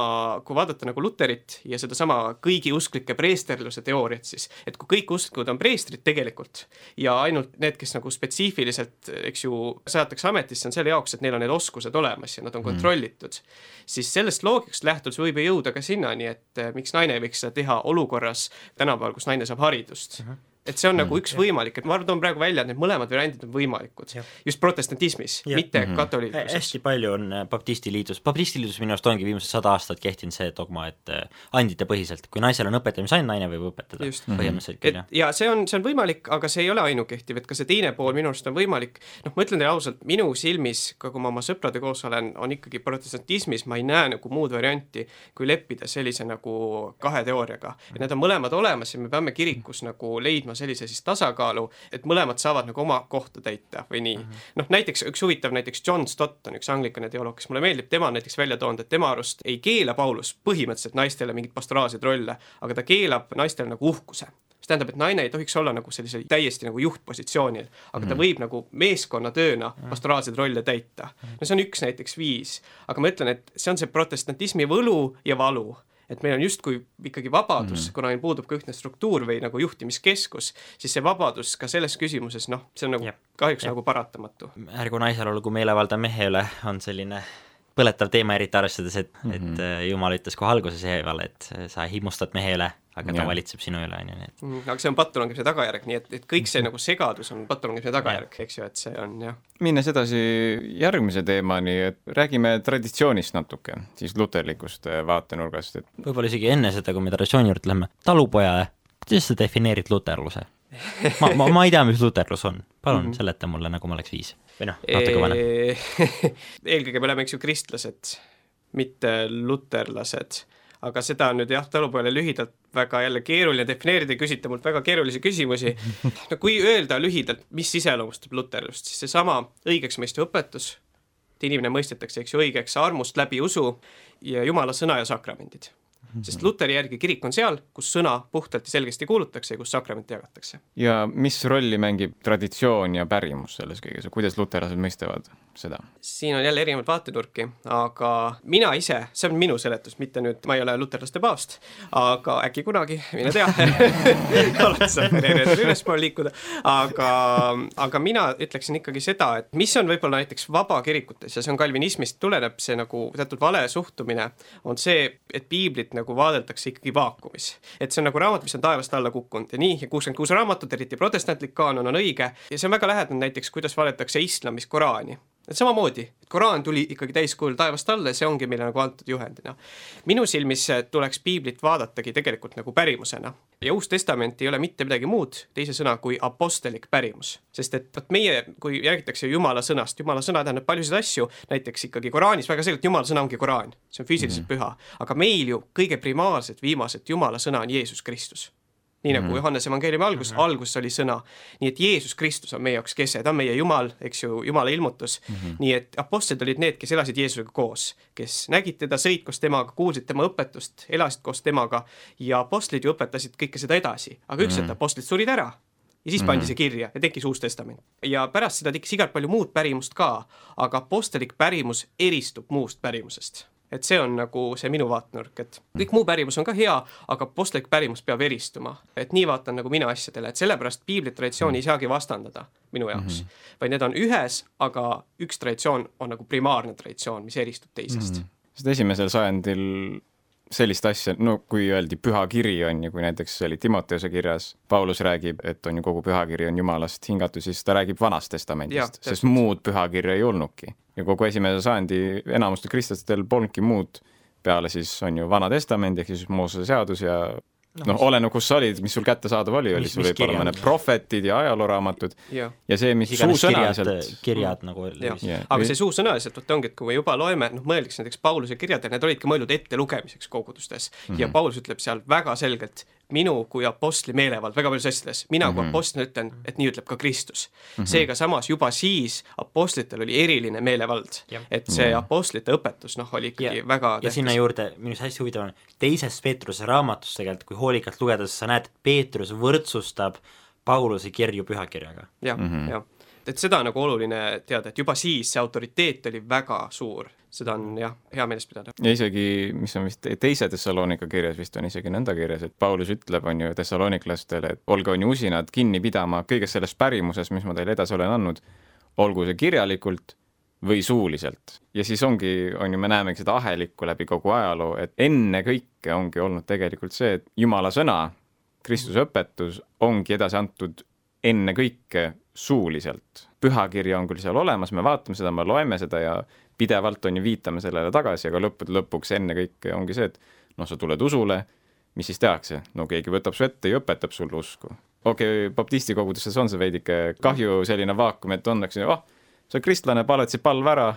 kui vaadata nagu Luterit ja sedasama kõigi usklike preesterluse teooriat, siis et kui kõik usklikud on preestrid tegelikult ja ainult need, kes nagu spetsiifiliselt, eks ju, seatakse ametisse, on selle jaoks, et neil on need oskused, olemas ja nad on mm. kontrollitud mm., siis sellest loogikast lähtudes võib ju jõuda ka sinnani, et eh, miks naine ei võiks seda teha olukorras tänapäeval, kus naine saab haridust mm. -hmm et see on mm, nagu üks ja. võimalik, et ma toon praegu välja, et need mõlemad variandid on võimalikud. just protestantismis, mitte mm -hmm. katoliikluses. hästi palju on äh, baptistiliidus, baptistiliidus minu arust ongi viimased sada aastat kehtinud see dogma, et äh, anditepõhiselt, kui naisel on õpetamisand, naine võib õpetada just. põhimõtteliselt küll, jah. ja see on, see on võimalik, aga see ei ole ainukehtiv, et ka see teine pool minu arust on võimalik, noh, ma ütlen teile ausalt, minu silmis, ka kui ma oma sõprade koos olen, on ikkagi protestantismis, ma ei näe nagu muud varianti, kui leppida sellise nagu kahe teooriaga. et need on mõlemad olemas ja me peame kirikus nagu leidma sellise siis tasakaalu, et mõlemad saavad nagu oma kohta täita või nii mm -hmm.. noh, näiteks üks huvitav näiteks John Stott on üks anglikane teoloog, kes mulle meeldib, tema on näiteks välja toonud, et tema arust ei keela Paulus põhimõtteliselt naistele mingeid pastoraalseid rolle, aga ta keelab naistele nagu uhkuse mis tähendab, et naine ei tohiks olla nagu sellisel täiesti nagu juhtpositsioonil, aga ta mhm. võib nagu meeskonnatööna mhm. pastoraalseid rolle täita. no see on üks näiteks viis, aga ma ütlen, et see on see protestantismi võlu ja valu et meil on justkui ikkagi vabadus mm., kuna meil puudub ka ühtne struktuur või nagu juhtimiskeskus, siis see vabadus ka selles küsimuses, noh, see on nagu ja. kahjuks ja. nagu paratamatu. ärgu naisel olgu meelevaldne mehe üle, on selline põletav teema, eriti arvestades, et mm, -hmm. et mhm. Jumal ütles kohe alguses Eevale, et sa himmustad mehe üle aga ta ja. valitseb sinu üle, on ju, nii et mm, aga see on pattulangemise tagajärg, nii et, et kõik see nagu segadus on pattulangemise tagajärg, eks ju, et see on jah. minnes edasi järgmise teemani, et räägime traditsioonist natuke, siis luterlikust äh, vaatenurgast, et võib-olla isegi enne seda, kui me traditsiooni juurde lähme, talupoja, kuidas sa defineerid luterluse? ma, ma, ma ei tea, mis luterlus on, palun mm -hmm. seleta mulle, nagu ma oleks viis või noh, natuke vanem eelkõige me oleme, eks ju, kristlased, mitte luterlased aga seda on nüüd jah, talupojale lühidalt väga jälle keeruline defineerida, küsite mult väga keerulisi küsimusi. no kui öelda lühidalt, mis iseloomustab luterlust, siis seesama õigeksmõistev õpetus, et inimene mõistetakse, eks ju, õigeks armust läbi usu ja Jumala sõna ja sakramendid sest Luteri järgi kirik on seal, kus sõna puhtalt ja selgesti kuulutatakse ja kus sakramente jagatakse. ja mis rolli mängib traditsioon ja pärimus selles kõiges kuidas luterlased mõistavad seda? siin on jälle erinevaid vaatenurki, aga mina ise, see on minu seletus, mitte nüüd, ma ei ole luterlaste paavst, aga äkki kunagi, mine tea alati saab karjääridel ülespoole liikuda, aga, aga mina ütleksin ikkagi seda, et mis on võib-olla näiteks vabakirikutes ja see on kalvinismist tuleneb, see nagu teatud vale suhtumine, on see, et piiblit nagu vaadeldakse ikkagi vaakumis. et see on nagu raamat, mis on taevast alla kukkunud ja nii, ja kuuskümmend kuus raamatut, eriti protestantlik kaanon on õige ja see on väga lähedane näiteks, kuidas vaadatakse islamis Koraani et samamoodi, et Koraan tuli ikkagi täiskujul taevast alla ja see ongi meile nagu antud juhendina. minu silmis tuleks piiblit vaadatagi tegelikult nagu pärimusena ja Uus Testament ei ole mitte midagi muud, teise sõna, kui apostelik pärimus. sest et vot meie, kui räägitakse Jumala sõnast, Jumala sõna tähendab paljusid asju, näiteks ikkagi Koraanis väga selgelt Jumala sõna ongi Koraan, see on füüsiliselt mm -hmm. püha, aga meil ju kõige primaarsed viimased Jumala sõna on Jeesus Kristus nii nagu mm -hmm. Johannes evangeeliumi algus mm, -hmm. alguses oli sõna. nii et Jeesus Kristus on meie jaoks kese, ta on meie Jumal, eks ju, Jumala ilmutus mm. -hmm. nii et apostlid olid need, kes elasid Jeesusega koos, kes nägid teda, sõid koos temaga, kuulsid tema õpetust, elasid koos temaga ja apostlid ju õpetasid kõike seda edasi, aga üks hetk mm -hmm. apostlid surid ära ja siis pandi mm -hmm. see kirja ja tekkis Uus Testament. ja pärast seda tekkis igalt palju muud pärimust ka, aga apostlik pärimus eristub muust pärimusest et see on nagu see minu vaatenurk, et kõik muu pärimus on ka hea, aga apostlik pärimus peab eristuma. et nii vaatan nagu mina asjadele, et sellepärast piibli traditsiooni ei saagi vastandada minu jaoks mm, -hmm. vaid need on ühes, aga üks traditsioon on nagu primaarne traditsioon, mis eristub teisest mm. -hmm. sest esimesel sajandil sellist asja, no kui öeldi pühakiri on ju, kui näiteks oli Timoteuse kirjas, Paulus räägib, et on ju kogu pühakiri on jumalast hingatud, siis ta räägib Vanast Testamendist, sest muud pühakirja ei olnudki. Ja kogu esimese sajandi enamustel kristlastel polnudki muud peale siis on ju Vana Testament ehk siis Moosese seadus ja noh no, no, oleneb, kus sa olid, mis sul kättesaadav oli, oli sul võib-olla mõned prohvetid ja ajalooraamatud ja, ja see, mis suusõnaliselt kirjad nagu yeah. aga see suusõnaliselt, vot ongi, et kui me juba loeme, noh, mõeldakse näiteks Pauluse kirjadel, need olidki mõeldud ettelugemiseks kogudustes. Mm -hmm. ja Paulus ütleb seal väga selgelt, minu kui apostli meelevald väga paljudes asjades, mina mm -hmm. kui mhm. apostlina ütlen, et nii ütleb ka Kristus mm. -hmm. seega samas juba siis apostlitele oli eriline meelevald, et see apostlite õpetus noh, oli ikkagi ja, väga tähtis. ja sinna juurde minu arust hästi huvitav on, teises Peetruse raamatus tegelikult, kui hoolikalt lugeda, siis sa näed, et Peetrus võrdsustab Pauluse kirju pühakirjaga. jah mm -hmm., jah et seda on nagu oluline teada, et juba siis see autoriteet oli väga suur seda on jah, hea meeles pidada. ja isegi, mis on vist teise Thessalonika kirjas vist on isegi nõnda kirjas, et Paulus ütleb, on ju, thessaloniklastele, et olge, on ju, usinad kinni pidama kõigest sellest pärimusest, mis ma teile edasi olen andnud, olgu see kirjalikult või suuliselt. ja siis ongi, on ju, me näemegi seda ahelikku läbi kogu ajaloo, et ennekõike ongi olnud tegelikult see, et Jumala sõna, Kristuse õpetus ongi edasi antud ennekõike suuliselt. pühakiri on küll seal olemas, me vaatame seda, me loeme seda ja pidevalt on ju, viitame sellele tagasi, aga lõppude lõpuks ennekõike ongi see, et noh, sa tuled usule, mis siis tehakse? no keegi võtab su ette ja õpetab sulle usku. okei okay,, baptisti kogudustes on see veidike kahju, selline vaakum, et on, eks ju, oh, sa oled kristlane, paletasid palve ära.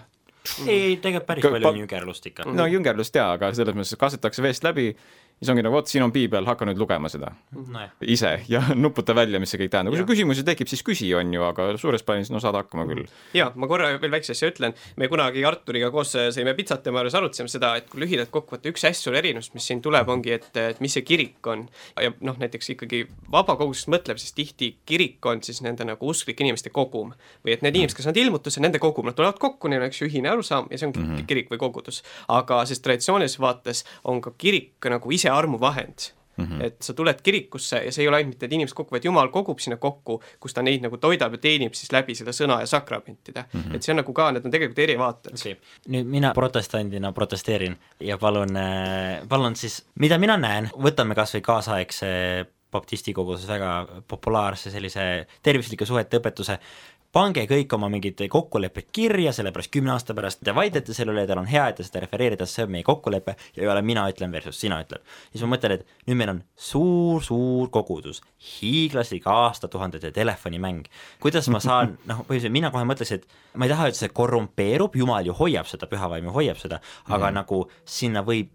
ei, tegelikult päris palju on jüngerlust ikka. no jüngerlust jaa, aga selles mõttes kastetakse veest läbi siis ongi nagu vot, siin on piibel, hakka nüüd lugema seda no. ise ja nuputa välja, mis see kõik tähendab. kui sul küsimusi tekib, siis küsi, on ju, aga suures plaanis no saad hakkama küll. ja ma korra veel väikse asja ütlen, me kunagi Arturiga koos sõime pitsat tema juures, arutasime seda, et kui lühidalt kokku võtta, üks hästi suur erinevus, mis siin tuleb, ongi, et, et mis see kirik on. ja noh, näiteks ikkagi vabakogudus mõtleb, siis tihti kirik on siis nende nagu usklike inimeste kogum. või et need inimesed, kes on ilmutusel, nende kogum, nad tulevad kokku, neil on üks ühine arusaam ja see ongi mm -hmm. kirik või kogudus. aga siis traditsioonilises vaates on ka kirik nagu ise armuvahend Mm -hmm. et sa tuled kirikusse ja see ei ole ainult mitte, et inimesed kokku, vaid Jumal kogub sinna kokku, kus ta neid nagu toidab ja teenib siis läbi selle sõna ja sakramentide mm. -hmm. et see on nagu ka, need on tegelikult eri vaated okay.. nüüd mina protestandina protesteerin ja palun, äh, palun siis, mida mina näen, võtame kas või kaasaegse baptisti koguses väga populaarse sellise tervislike suhete õpetuse, pange kõik oma mingid kokkulepped kirja, sellepärast kümne aasta pärast te vaidlete selle üle, teil on hea, et te seda refereerida, see on meie kokkulepe ja ei ole mina ütlen versus sina ütled. siis ma mõtlen, et nüüd meil on suur-suur kogudus, hiiglaslik aastatuhandete telefonimäng. kuidas ma saan, noh, põhimõtteliselt mina kohe mõtleks, et ma ei taha, et see korrumpeerub, jumal ju hoiab seda, pühavaimu hoiab seda, aga mm. nagu sinna võib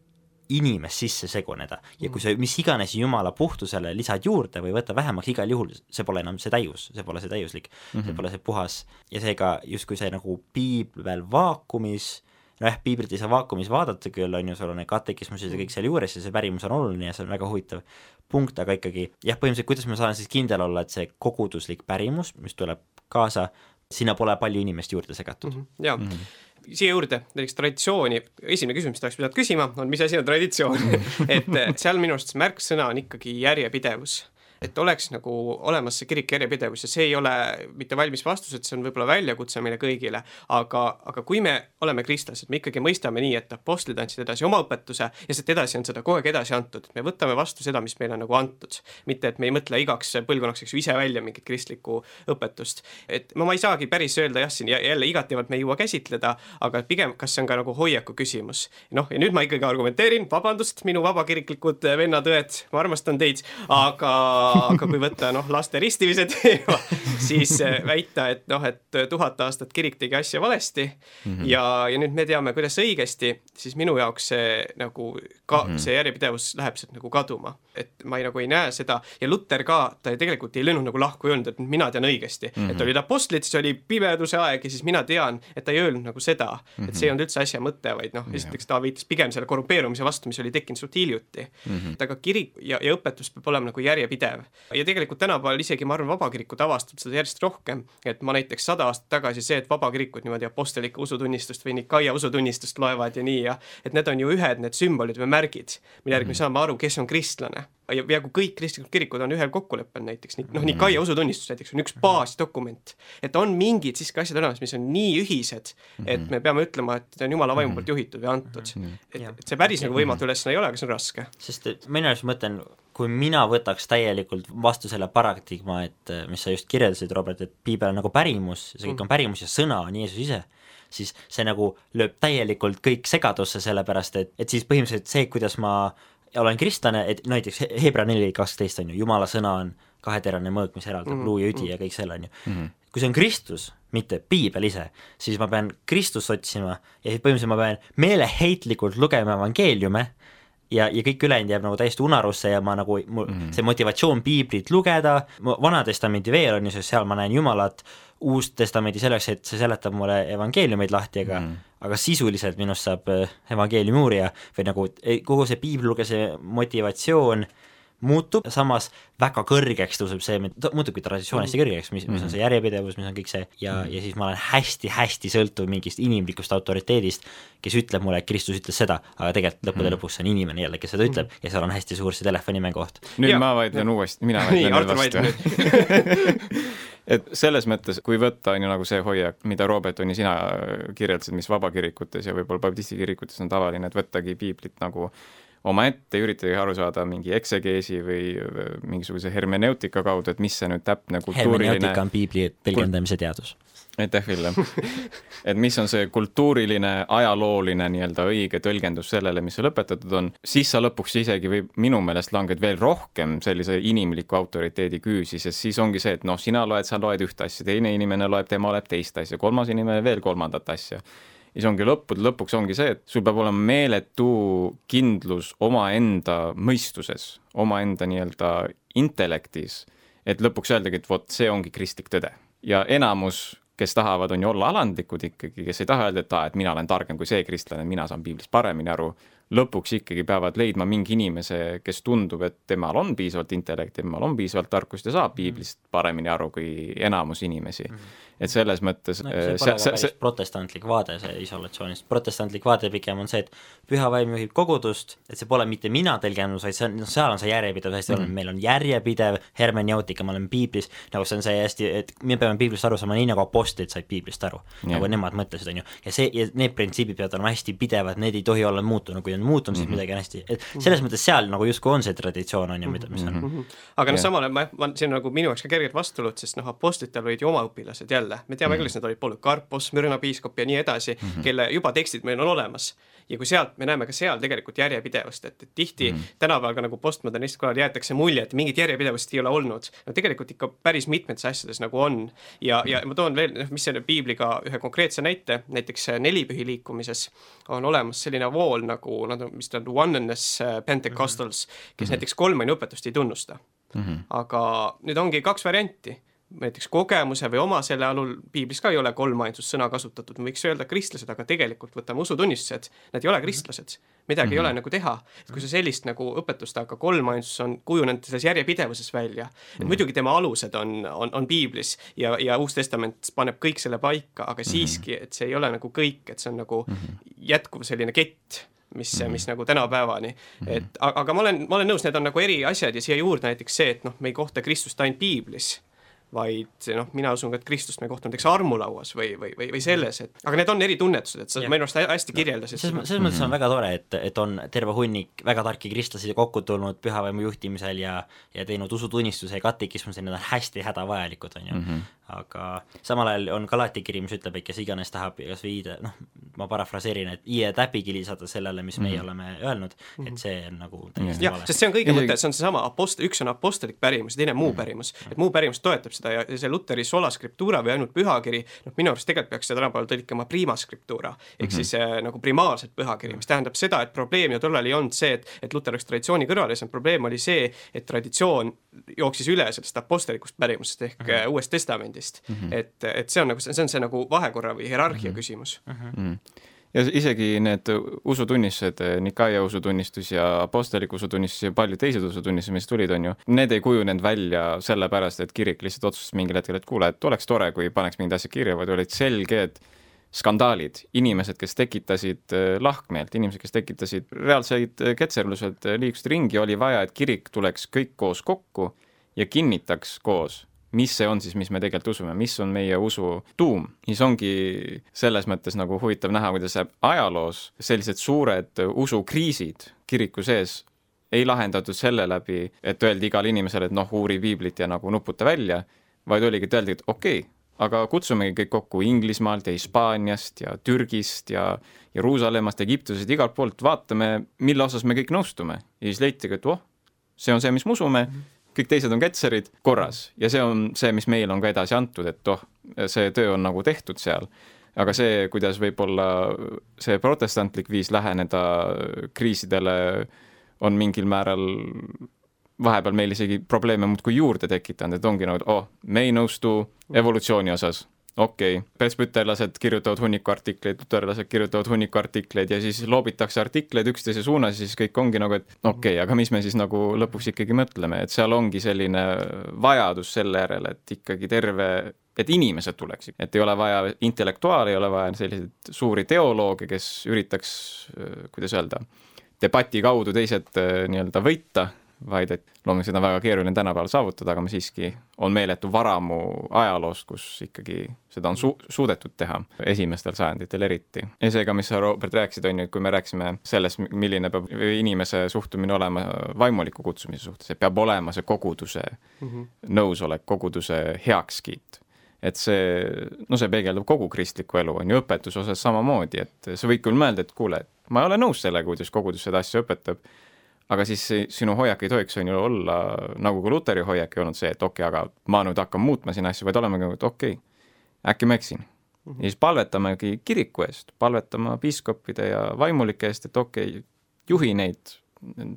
inimest sisse seguneda ja kui sa mis iganes jumala puhtusele lisad juurde või võta vähemaks, igal juhul see pole enam see täius, see pole see täiuslik mm, -hmm. see mhm. pole see puhas ja seega justkui see nagu piibel vaakumis, nojah, piiblit ei saa vaakumis vaadata küll, on ju, sul on need katekismused ja kõik sealjuures ja see pärimus on oluline ja see on väga huvitav punkt, aga ikkagi jah, põhimõtteliselt kuidas ma saan siis kindel olla, et see koguduslik pärimus, mis tuleb kaasa sinna pole palju inimest juurde segatud mm. -hmm. jaa mm, -hmm. Siia juurde näiteks traditsiooni, esimene küsimus, mis oleks pidanud küsima, on mis asi on traditsioon? Et eh, seal minu arust märksõna on ikkagi järjepidevus et oleks nagu olemas see kirik järjepidevus ja see ei ole mitte valmis vastus, et see on võib-olla väljakutse meile kõigile, aga, aga kui me oleme kristlased, me ikkagi mõistame nii, et apostlid andsid edasi oma õpetuse ja sealt edasi on seda kogu aeg edasi antud, me võtame vastu seda, mis meile on nagu antud. mitte, et me ei mõtle igaks põlvkonnaks, eks ju, ise välja mingit kristlikku õpetust. et ma, ma ei saagi päris öelda jah, siin jälle igatevalt me ei jõua käsitleda, aga pigem, kas see on ka nagu hoiaku küsimus. noh, ja nüüd ma ikkagi argumenteerin, vabandust, minu vabakiriklikud vennad-õed, ma armastan teid, aga aga kui võtta noh, laste ristimise teema, siis äh, väita, et noh, et tuhat aastat kirik tegi asja valesti mm -hmm. ja, ja nüüd me teame, kuidas õigesti, siis minu jaoks see nagu ka mm -hmm. see järjepidevus läheb sealt nagu kaduma. et ma ei, nagu ei näe seda ja Luter ka, ta tegelikult ei löönud nagu lahku, ei öelnud, et mina tean õigesti mm, -hmm. et olid apostlid, siis oli pimeduse aeg ja siis mina tean, et ta ei öelnud nagu seda mm, -hmm. et see ei olnud üldse asja mõte, vaid noh, esiteks ta viitas pigem selle korrumpeerumise vastu, mis oli tekkinud suht hiljuti mm. -hmm. aga kirik ja, ja õpetus peab olema nagu järjepidev ja tegelikult tänapäeval isegi ma arvan, vabakirikud avastavad seda järjest rohkem, et ma näiteks sada aastat tagasi see, et vabakirikud niimoodi apostellikku usutunnistust või Nikaia usutunnistust loevad ja nii ja et need on ju ühed need sümbolid või märgid, mille järgi me mhm. saame aru, kes on kristlane ja peaaegu kõik kristlikud kirikud on ühel kokkuleppel näiteks, noh, Nikaia usutunnistus näiteks on üks mhm. baasdokument. et on mingid siiski asjad olemas, mis on nii ühised, et mhm. me peame ütlema, et on Jumala vaimu poolt juhitud või antud. et, et see päris nagu võimatu ülesanne ei ole, aga see on raske. sest mina just mõtlen, kui mina võtaks täielikult vastu selle paradigma, et mis sa just kirjeldasid, Robert, et piibel on nagu pärimus, see kõik on pärimus ja sõna on Jeesus ise, siis see nagu lööb täielikult kõik segadusse, sellepärast et, et siis põhimõtteliselt see, kuidas ma olen kristlane, et näiteks Hebra neli kaksteist on ju, jumala sõna on kaheterane mõõk, mis eraldab mm -hmm. luu ja üdi ja kõik selle, on ju mm. -hmm. kui see on Kristus, mitte piibel ise, siis ma pean Kristust otsima ja siis põhimõtteliselt ma pean meeleheitlikult lugema evangeeliume ja, ja kõik ülejäänud jääb nagu täiesti unarusse ja ma nagu, mul mm -hmm. see motivatsioon piiblit lugeda, Vana Testamendi veel on ju, sest seal ma näen Jumalat, Uus Testamendi selleks, et see seletab mulle evangeeliumeid lahti, aga mm -hmm. aga sisuliselt minust saab äh, evangeeliumi uurija või nagu kogu see piiblilugemise motivatsioon äh, muutub, samas väga kõrgeks tõuseb see, muutubki traditsioon hästi kõrgeks, mis, mis on see järjepidevus, mis on kõik see ja, ja siis ma olen hästi-hästi sõltuv mingist inimlikust autoriteedist, kes ütleb mulle, et Kristus ütles seda, aga tegelikult lõppude lõpuks see on inimene jälle, kes seda ütleb ja seal on hästi suur see telefoninime koht. nüüd ja. ma vaidlen uuesti, mina vaidlen nüüd vastu. et selles mõttes, kui võtta, on ju nagu see hoiak, mida Robert, on ju, sina kirjeldasid, mis vabakirikutes ja võib-olla baptisti kirikutes on tavaline, et võttagi piiblit nagu omaette, üritage aru saada mingi eksegeesi või mingisuguse hermeneutika kaudu, et mis see nüüd täpne kultuuriline hermeneutika on piibli tõlgendamise teadus. aitäh, Ville! et mis on see kultuuriline, ajalooline nii-öelda õige tõlgendus sellele, mis seal õpetatud on, siis sa lõpuks isegi või minu meelest langed veel rohkem sellise inimliku autoriteedi küüsi, sest siis ongi see, et noh, sina loed, sa loed ühte asja, teine inimene loeb, tema loeb teist asja, kolmas inimene veel kolmandat asja siis ongi lõppude lõpuks ongi see, et sul peab olema meeletu kindlus omaenda mõistuses, omaenda nii-öelda intellektis, et lõpuks öeldagi, et vot see ongi kristlik tõde. ja enamus, kes tahavad, on ju olla alandlikud ikkagi, kes ei taha öelda, et aa, et mina olen targem kui see kristlane, mina saan piiblist paremini aru, lõpuks ikkagi peavad leidma mingi inimese, kes tundub, et temal on piisavalt intellekti, temal on piisavalt tarkust ja saab piiblist paremini aru kui enamus inimesi mm. -hmm et selles mõttes no, see äh, pole see, see, protestantlik vaade, see isolatsioonist, protestantlik vaade pigem on see, et püha vaim juhib kogudust, et see pole mitte mina tõlgendus, vaid see on, noh, seal on see järjepidev hästi mm -hmm. oluline, meil on järjepidev hermeneutika, me oleme piiblis, nagu see on see hästi, et me peame piiblist aru saama nii, nagu apostlid said piiblist aru, nagu nemad mõtlesid, on ju, ja see, ja need printsiibid peavad olema hästi pidevad, need ei tohi olla muutunud, kui on muutunud, siis mm -hmm. midagi on hästi, et selles mõttes seal nagu justkui on see traditsioon, on ju, mida, mis on mm. -hmm. aga noh, samal ajal ma, ma, see on nagu minu jaoks ka kergelt vastuolud, sest noh, apostlitel olid ju oma õpilased jälle jälle, me teame mm. küll, kes need olid, Polycarpos, Mürna piiskop ja nii edasi mm, -hmm. kelle juba tekstid meil on olemas. ja kui sealt, me näeme ka seal tegelikult järjepidevust, et, et tihti mm -hmm. tänapäeval ka nagu postmodernist korral jäetakse mulje, et mingit järjepidevust ei ole olnud. no tegelikult ikka päris mitmetes asjades nagu on. ja, ja ma toon veel, noh, mis selle piibliga ühe konkreetse näite, näiteks nelipühi liikumises on olemas selline vool nagu, nad on, mis ta on, Oneness äh, Pentecostals, kes mm -hmm. näiteks kolmani õpetust ei tunnusta mm. -hmm. aga nüüd ongi kaks varianti näiteks kogemuse või oma selle alul, piiblis ka ei ole kolmainsust-sõna kasutatud, me võiks öelda kristlased, aga tegelikult võtame usutunnistused, nad ei ole kristlased. midagi mm -hmm. ei ole Mhm. nagu teha, et kui sa sellist nagu õpetust, aga kolmainsus on kujunenud selles järjepidevuses välja, et mm Mhm. -hmm. muidugi tema alused on, on, on piiblis ja, ja Uus Testament paneb kõik selle paika, aga Mhm. siiski, et see ei ole nagu kõik, et see on nagu jätkuv selline kett mis mm, -hmm. mis nagu tänapäevani mm, -hmm. et aga, aga ma olen, ma olen nõus, need on nagu eri asjad ja siia juurde näiteks see, et noh, me ei kohta Kristust ainult piiblis, vaid noh, mina usun ka, et Kristust me kohtame näiteks armulauas või, või, või, või selles, et aga need on eri tunnetused, et sa minu arust hä- hästi kirjeldasid selles, seda. selles mõttes on väga tore, et, et on terve hunnik väga tarki kristlasi kokku tulnud pühavaimu juhtimisel ja ja teinud usutunnistuse ja katekismuse, need on hästi hädavajalikud, on ju mm. -hmm. Aga samal ajal on Galati kiri, mis ütleb, et kes iganes tahab kas või viide, noh, ma parafraseerin, et iie täpigi lisada sellele, mis meie mm -hmm. oleme öelnud, et see on nagu täiesti jah, vale. sest see on kõige mõte, see on seesama apost-, üks on apostlik pärimus ja teine muu pärimus. et muu pärimus toetab seda ja see Luteri sola scriptura või ainult pühakiri, noh minu arust tegelikult peaks seda tänapäeval tõlkima prima scriptura, ehk siis äh, nagu primaarset pühakiri, mis tähendab seda, et probleem ju tollal ei olnud see, et et Luter läks traditsiooni kõrvale, see probleem oli see, et traditsioon jooksis üle sellest apostlikust pärimusest ehk mm -hmm. Uuest Testamendist mm. -hmm. et, et see on nagu, see on see nagu vahekorra või hierarhia mm -hmm. küsimus mm. -hmm. ja isegi need usutunnistused, Nikaia usutunnistus ja apostlik usutunnistus ja paljud teised usutunnistused, mis tulid, on ju, need ei kujunenud välja sellepärast, et kirik lihtsalt otsustas mingil hetkel, et kuule, et oleks tore, kui paneks mingid asjad kirja, vaid olid selged skandaalid, inimesed, kes tekitasid eh, lahkmeelt, inimesed, kes tekitasid reaalseid eh, ketserlused, eh, liikusid ringi, oli vaja, et kirik tuleks kõik koos kokku ja kinnitaks koos mis see on siis, mis me tegelikult usume, mis on meie usu tuum. siis ongi selles mõttes nagu huvitav näha, kuidas ajaloos sellised suured usukriisid kiriku sees ei lahendatud selle läbi, et öeldi igale inimesele, et noh, uuri piiblit ja nagu nuputa välja, vaid oligi, et öeldi, et okei okay, aga kutsumegi kõik kokku Inglismaalt ja Hispaaniast ja Türgist ja Jeruusalemmast, Egiptusest, igalt poolt, vaatame, mille osas me kõik nõustume. ja siis leitigi, et voh, see on see, mis me usume kõik teised on ketserid, korras. ja see on see, mis meile on ka edasi antud, et oh, see töö on nagu tehtud seal. aga see, kuidas võib-olla see protestantlik viis läheneda kriisidele on mingil määral vahepeal meil isegi probleeme muudkui juurde tekitanud, et ongi nagu, oh, me ei nõustu evolutsiooni osas okei okay., presbüterlased kirjutavad hunniku artikleid, luterlased kirjutavad hunniku artikleid ja siis loobitakse artikleid üksteise suunas ja siis kõik ongi nagu, et okei okay,, aga mis me siis nagu lõpuks ikkagi mõtleme, et seal ongi selline vajadus selle järele, et ikkagi terve, et inimesed tuleksid, et ei ole vaja intellektuaale, ei ole vaja selliseid suuri teolooge, kes üritaks, kuidas öelda, debati kaudu teised nii-öelda võita vaid et loomulikult seda on väga keeruline tänapäeval saavutada, aga me siiski, on meeletu varamu ajaloost, kus ikkagi seda on su-, suudetud teha, esimestel sajanditel eriti. ja seega, mis sa, Robert, rääkisid, on ju, kui me rääkisime sellest, milline peab inimese suhtumine olema vaimuliku kutsumise suhtes, et peab olema see koguduse mm -hmm. nõusolek, koguduse heakskiit et see, no see peegeldab kogu kristlikku elu, on ju, õpetuse osas samamoodi, et sa võid küll mõelda, et kuule, ma ei ole nõus sellega, kuidas kogudus seda asja õpetab, aga siis sinu hoiak ei tohiks on ju olla nagu ka Luteri hoiak ei olnud see, et okei okay,, aga ma nüüd hakkan muutma siin asju, vaid olemegi nagu, et okei okay,, äkki ma eksin mm. -hmm. ja siis palvetamegi kiriku eest, palvetama piiskopide ja vaimulike eest, et okei okay,, juhi neid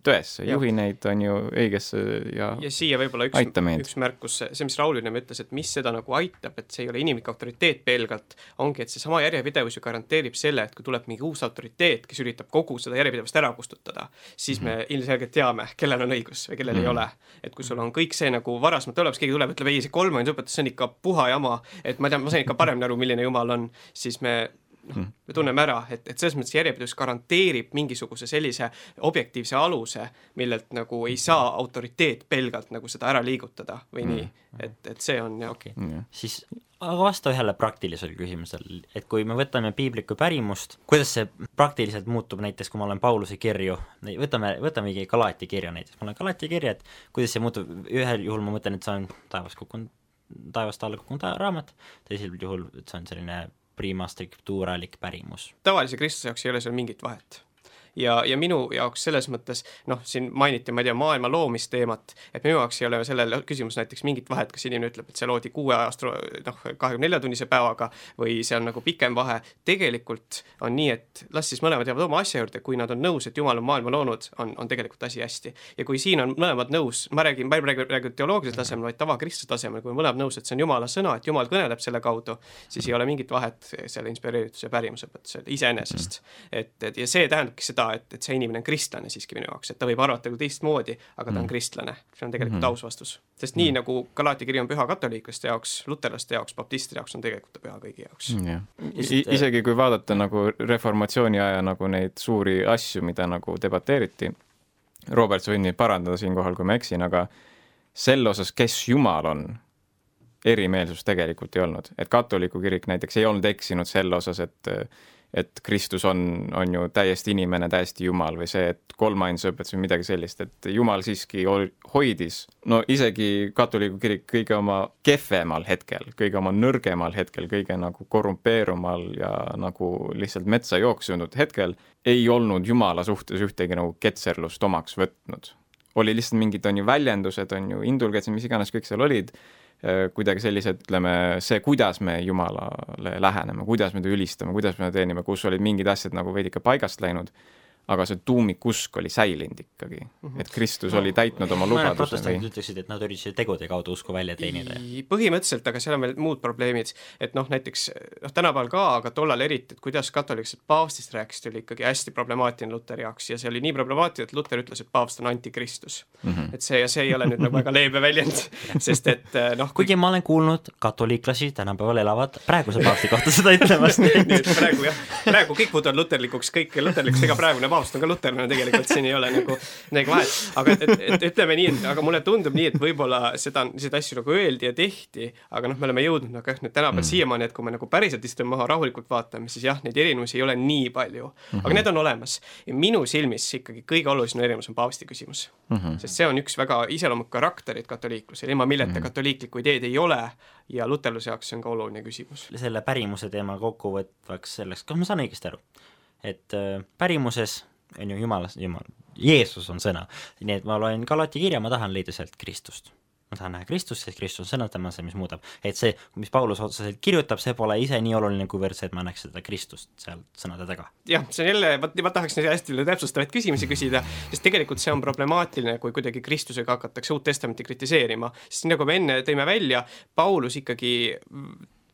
tõesse, juhi neid on ju õigesse ja ja siia võib-olla üks, üks märkus, see, mis Raul enne ütles, et mis seda nagu aitab, et see ei ole inimlik autoriteet pelgalt, ongi, et seesama järjepidevus ju garanteerib selle, et kui tuleb mingi uus autoriteet, kes üritab kogu seda järjepidevust ära kustutada, siis mm -hmm. me ilmselgelt teame, kellel on õigus või kellel mm -hmm. ei ole. et kui sul on kõik see nagu varasemalt olemas, keegi tuleb, ütleb ei, see kolmandõpetus, see on ikka puha jama, et ma tean, ma sain ikka paremini aru, milline jumal on, siis me noh, me tunneme ära, et, et selles mõttes järjepidevus garanteerib mingisuguse sellise objektiivse aluse, millelt nagu ei saa autoriteet pelgalt nagu seda ära liigutada või mm. nii, et, et see on jah okay. mm.. siis aga vasta ühele praktilisele küsimusele, et kui me võtame piiblikku pärimust, kuidas see praktiliselt muutub näiteks, kui ma olen Pauluse kirju, võtame, võtamegi Galati kirja näiteks, ma olen Galati kirja, et kuidas see muutub, ühel juhul ma mõtlen, et see on taevas kukkunud, taevast alla kukkunud raamat, teisel juhul see on selline prima scripturalik pärimus. tavalise kristlase jaoks ei ole seal mingit vahet. Ja, ja minu jaoks selles mõttes noh, siin mainiti, ma ei tea, maailma loomisteemat, et minu jaoks ei ole sellel küsimus näiteks mingit vahet, kas inimene ütleb, et see loodi kuue astro-, noh, kahekümne nelja tunnise päevaga või see on nagu pikem vahe, tegelikult on nii, et las siis mõlemad jäävad oma asja juurde, kui nad on nõus, et Jumal on maailma loonud, on, on tegelikult asi hästi. ja kui siin on mõlemad nõus, ma räägin, ma ei räägi praegu teoloogilisel tasemel, vaid tavakristluse tasemel, kui mõlemad nõus, et see on Jumala sõna, et Jumal kõneleb selle kaudu, siis ei ole mingit vahet selle inspireerituse pärimusõpetusel iseenesest. et, et ja see tähendabki seda, et, et see inimene on kristlane siiski minu jaoks, et ta võib arvata küll teistmoodi, aga ta on mm. kristlane. see on tegelikult mm -hmm. aus vastus. sest nii mm. nagu Galati kiri on püha katoliiklaste jaoks, luterlaste jaoks, baptistide jaoks on tegelikult ta püha kõigi jaoks mm,. jah, isegi kui vaadata nagu reformatsiooni aja nagu neid suuri asju, mida nagu debateeriti, Robert, sa võid mind parandada siinkohal, kui ma eksin, aga sel osas, kes Jumal on, erimeelsust tegelikult ei olnud, et katoliku kirik näiteks ei olnud eksinud selle osas, et et Kristus on, on ju täiesti inimene, täiesti Jumal või see, et kolmainsuse õpetus või midagi sellist, et Jumal siiski hoidis, no isegi katoliku kirik kõige oma kehvemal hetkel, kõige oma nõrgemal hetkel, kõige nagu korrumpeerumal ja nagu lihtsalt metsa jooksunud hetkel, ei olnud Jumala suhtes ühtegi nagu ketserlust omaks võtnud. oli lihtsalt mingid, on ju, väljendused, on ju, indulgentsid, mis iganes kõik seal olid kuidagi sellised, ütleme, see, kuidas me Jumalale läheneme, kuidas me teda ülistame, kuidas me teda teenime, kus olid mingid asjad nagu veidike paigast läinud aga see tuumikusk oli säilinud ikkagi mm, -hmm. et Kristus no, oli täitnud oma lubaduse. protestandid või... ütleksid, et nad üritasid tegude kaudu usku välja teenida. põhimõtteliselt, aga seal on veel muud probleemid, et noh, näiteks noh, tänapäeval ka, aga tollal eriti, et kuidas katoliksed paavstist rääkisid, oli ikkagi hästi problemaatiline Luteri jaoks ja see oli nii problemaatiline, et Luter ütles, et paavst on antikristus mm. -hmm. et see ja see ei ole nüüd nagu väga leebe väljend, sest et eh, noh kuigi ma olen kuulnud katoliiklasi tänapäeval elavad praeguse paavsti kohta seda ütlemas praegu jah, praegu kõik muutuvad luterlikuks, kõik luterlikuks, ega praegune paavst paavst on ka luterlane tegelikult, siin ei ole nagu midagi vahet. aga et, et, ütleme nii, et aga mulle tundub nii, et võib-olla seda, neid asju nagu öeldi ja tehti, aga noh, me oleme jõudnud nagu jah, nüüd tänapäeval mm. siiamaani, et kui me nagu päriselt istume maha rahulikult vaatame, siis jah, neid erinevusi ei ole nii palju aga need on olemas. ja minu silmis ikkagi kõige olulisem erinevus on paavsti küsimus mm. -hmm. sest see on üks väga iseloomulik karakterit katoliiklusel, ilma milleta mm -hmm. katoliiklikku ideed ei ole ja luterluse jaoks see on ka oluline küsimus. selle pärimuse teema kokkuvõtvaks selleks, kas ma saan õigesti aru? et äh, pärimuses on ju Jumal, Jumal, Jeesus on sõna. nii et ma loen Galati kirja, ma tahan leida sealt Kristust. ma tahan näha Kristust, sest Kristus on sõna, tema on see, mis muudab. et see, mis Paulus otseselt kirjutab, see pole ise nii oluline, kuivõrd see, et ma näeks seda Kristust seal sõnade taga. jah, see on jälle, vot ma tahaks hästi täpsustavaid küsimusi küsida, sest tegelikult see on problemaatiline, kui kuidagi Kristusega hakatakse Uut Testamenti kritiseerima, sest nii nagu me enne tõime välja, Paulus ikkagi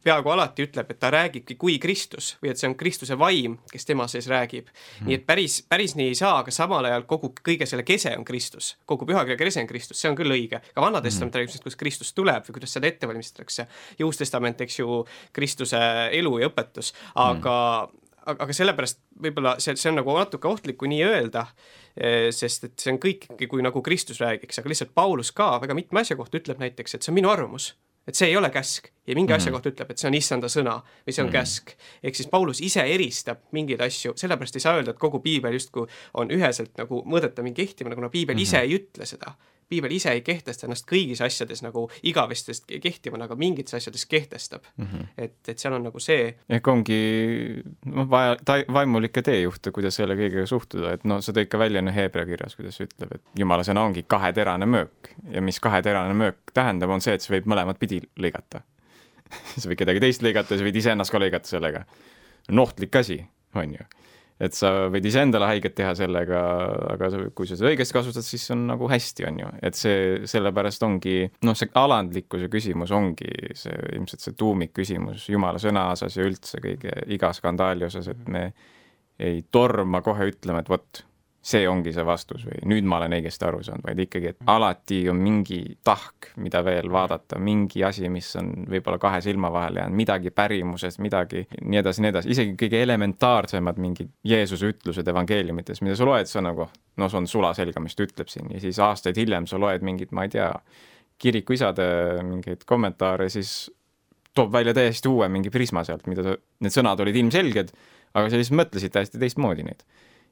peaaegu alati ütleb, et ta räägibki kui Kristus või et see on Kristuse vaim, kes tema sees räägib mm.. nii et päris, päris nii ei saa, aga samal ajal kogu, kõige selle kese on Kristus, kogu pühakirja kese on Kristus, see on küll õige. ka Vana Testament mm. räägib sellest, kuidas Kristus tuleb või kuidas seda ette valmistatakse. ja Uus Testament, eks ju, Kristuse elu ja õpetus, aga mm aga, sellepärast võib-olla see, see on nagu natuke ohtlik, kui nii öelda, eh, sest et see on kõik kui nagu Kristus räägiks, aga lihtsalt Paulus ka väga mitme asja kohta ütleb näiteks, et see on minu arvamus et see ei ole käsk ja mingi mm. asja kohta ütleb, et see on issanda sõna või see on mm. käsk. ehk siis Paulus ise eristab mingeid asju, sellepärast ei saa öelda, et kogu piibel justkui on üheselt nagu mõõdetav mingi kehtima, kuna piibel mm -hmm. ise ei ütle seda piibel ise ei kehtesta ennast kõigis asjades nagu igavestest kehtivana, aga mingites asjades kehtestab mm. -hmm. et, et seal on nagu see. ehk ongi noh, vaja vaimulikke teejuhte, kuidas selle kõigega suhtuda, et no sa tõid ka välja no Hebra kirjas, kuidas ütleb, et jumala sõna ongi kaheterane möök ja mis kaheterane möök tähendab, on see, et sa võid mõlemat pidi lõigata sa võid kedagi teist lõigata, sa võid iseennast ka lõigata sellega. on ohtlik asi, on ju et sa võid iseendale haiget teha sellega, aga kui sa seda õigesti kasutad, siis on nagu hästi, on ju, et see, sellepärast ongi, noh, see alandlikkuse küsimus ongi see ilmselt see tuumikküsimus Jumala sõna osas ja üldse kõige, iga skandaali osas, et me ei torma kohe ütlema, et vot, see ongi see vastus või nüüd ma olen õigesti aru saanud, vaid ikkagi, et alati on mingi tahk, mida veel vaadata, mingi asi, mis on võib-olla kahe silma vahele jäänud, midagi pärimusest, midagi nii edasi, nii edasi, isegi kõige elementaarsemad mingid Jeesuse ütlused evangeeliumites, mida sa loed, sa nagu noh, see on sulaselge, mis ta ütleb siin ja siis aastaid hiljem sa loed mingit, ma ei tea, kirikuisade mingeid kommentaare, siis toob välja täiesti uue mingi prisma sealt, mida sa, need sõnad olid ilmselged, aga sa lihtsalt mõtlesid täiesti teistmoodi neid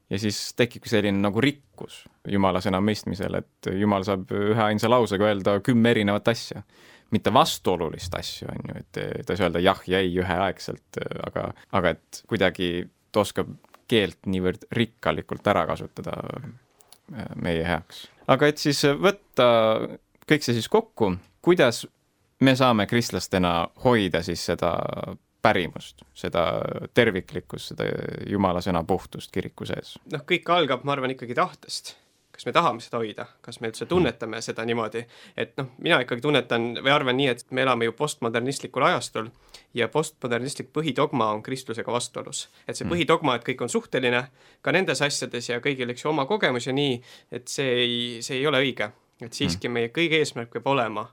ja siis tekibki selline nagu rikkus Jumala sõna mõistmisel, et Jumal saab üheainsa lausega öelda kümme erinevat asja. mitte vastuolulist asju, on ju, et ta ei saa öelda jah ja ei üheaegselt, aga, aga et kuidagi ta oskab keelt niivõrd rikkalikult ära kasutada äh, meie heaks. aga et siis võtta kõik see siis kokku, kuidas me saame kristlastena hoida siis seda pärimust, seda terviklikkust, seda jumala sõna puhtust kiriku sees? noh, kõik algab, ma arvan, ikkagi tahtest kas me tahame seda hoida, kas me üldse tunnetame seda niimoodi, et noh, mina ikkagi tunnetan või arvan nii, et me elame ju postmodernistlikul ajastul ja postmodernistlik põhidogma on kristlusega vastuolus. et see mm. põhidogma, et kõik on suhteline ka nendes asjades ja kõigil, eks ju, oma kogemus ja nii, et see ei, see ei ole õige. et siiski mm. meie kõige eesmärk peab olema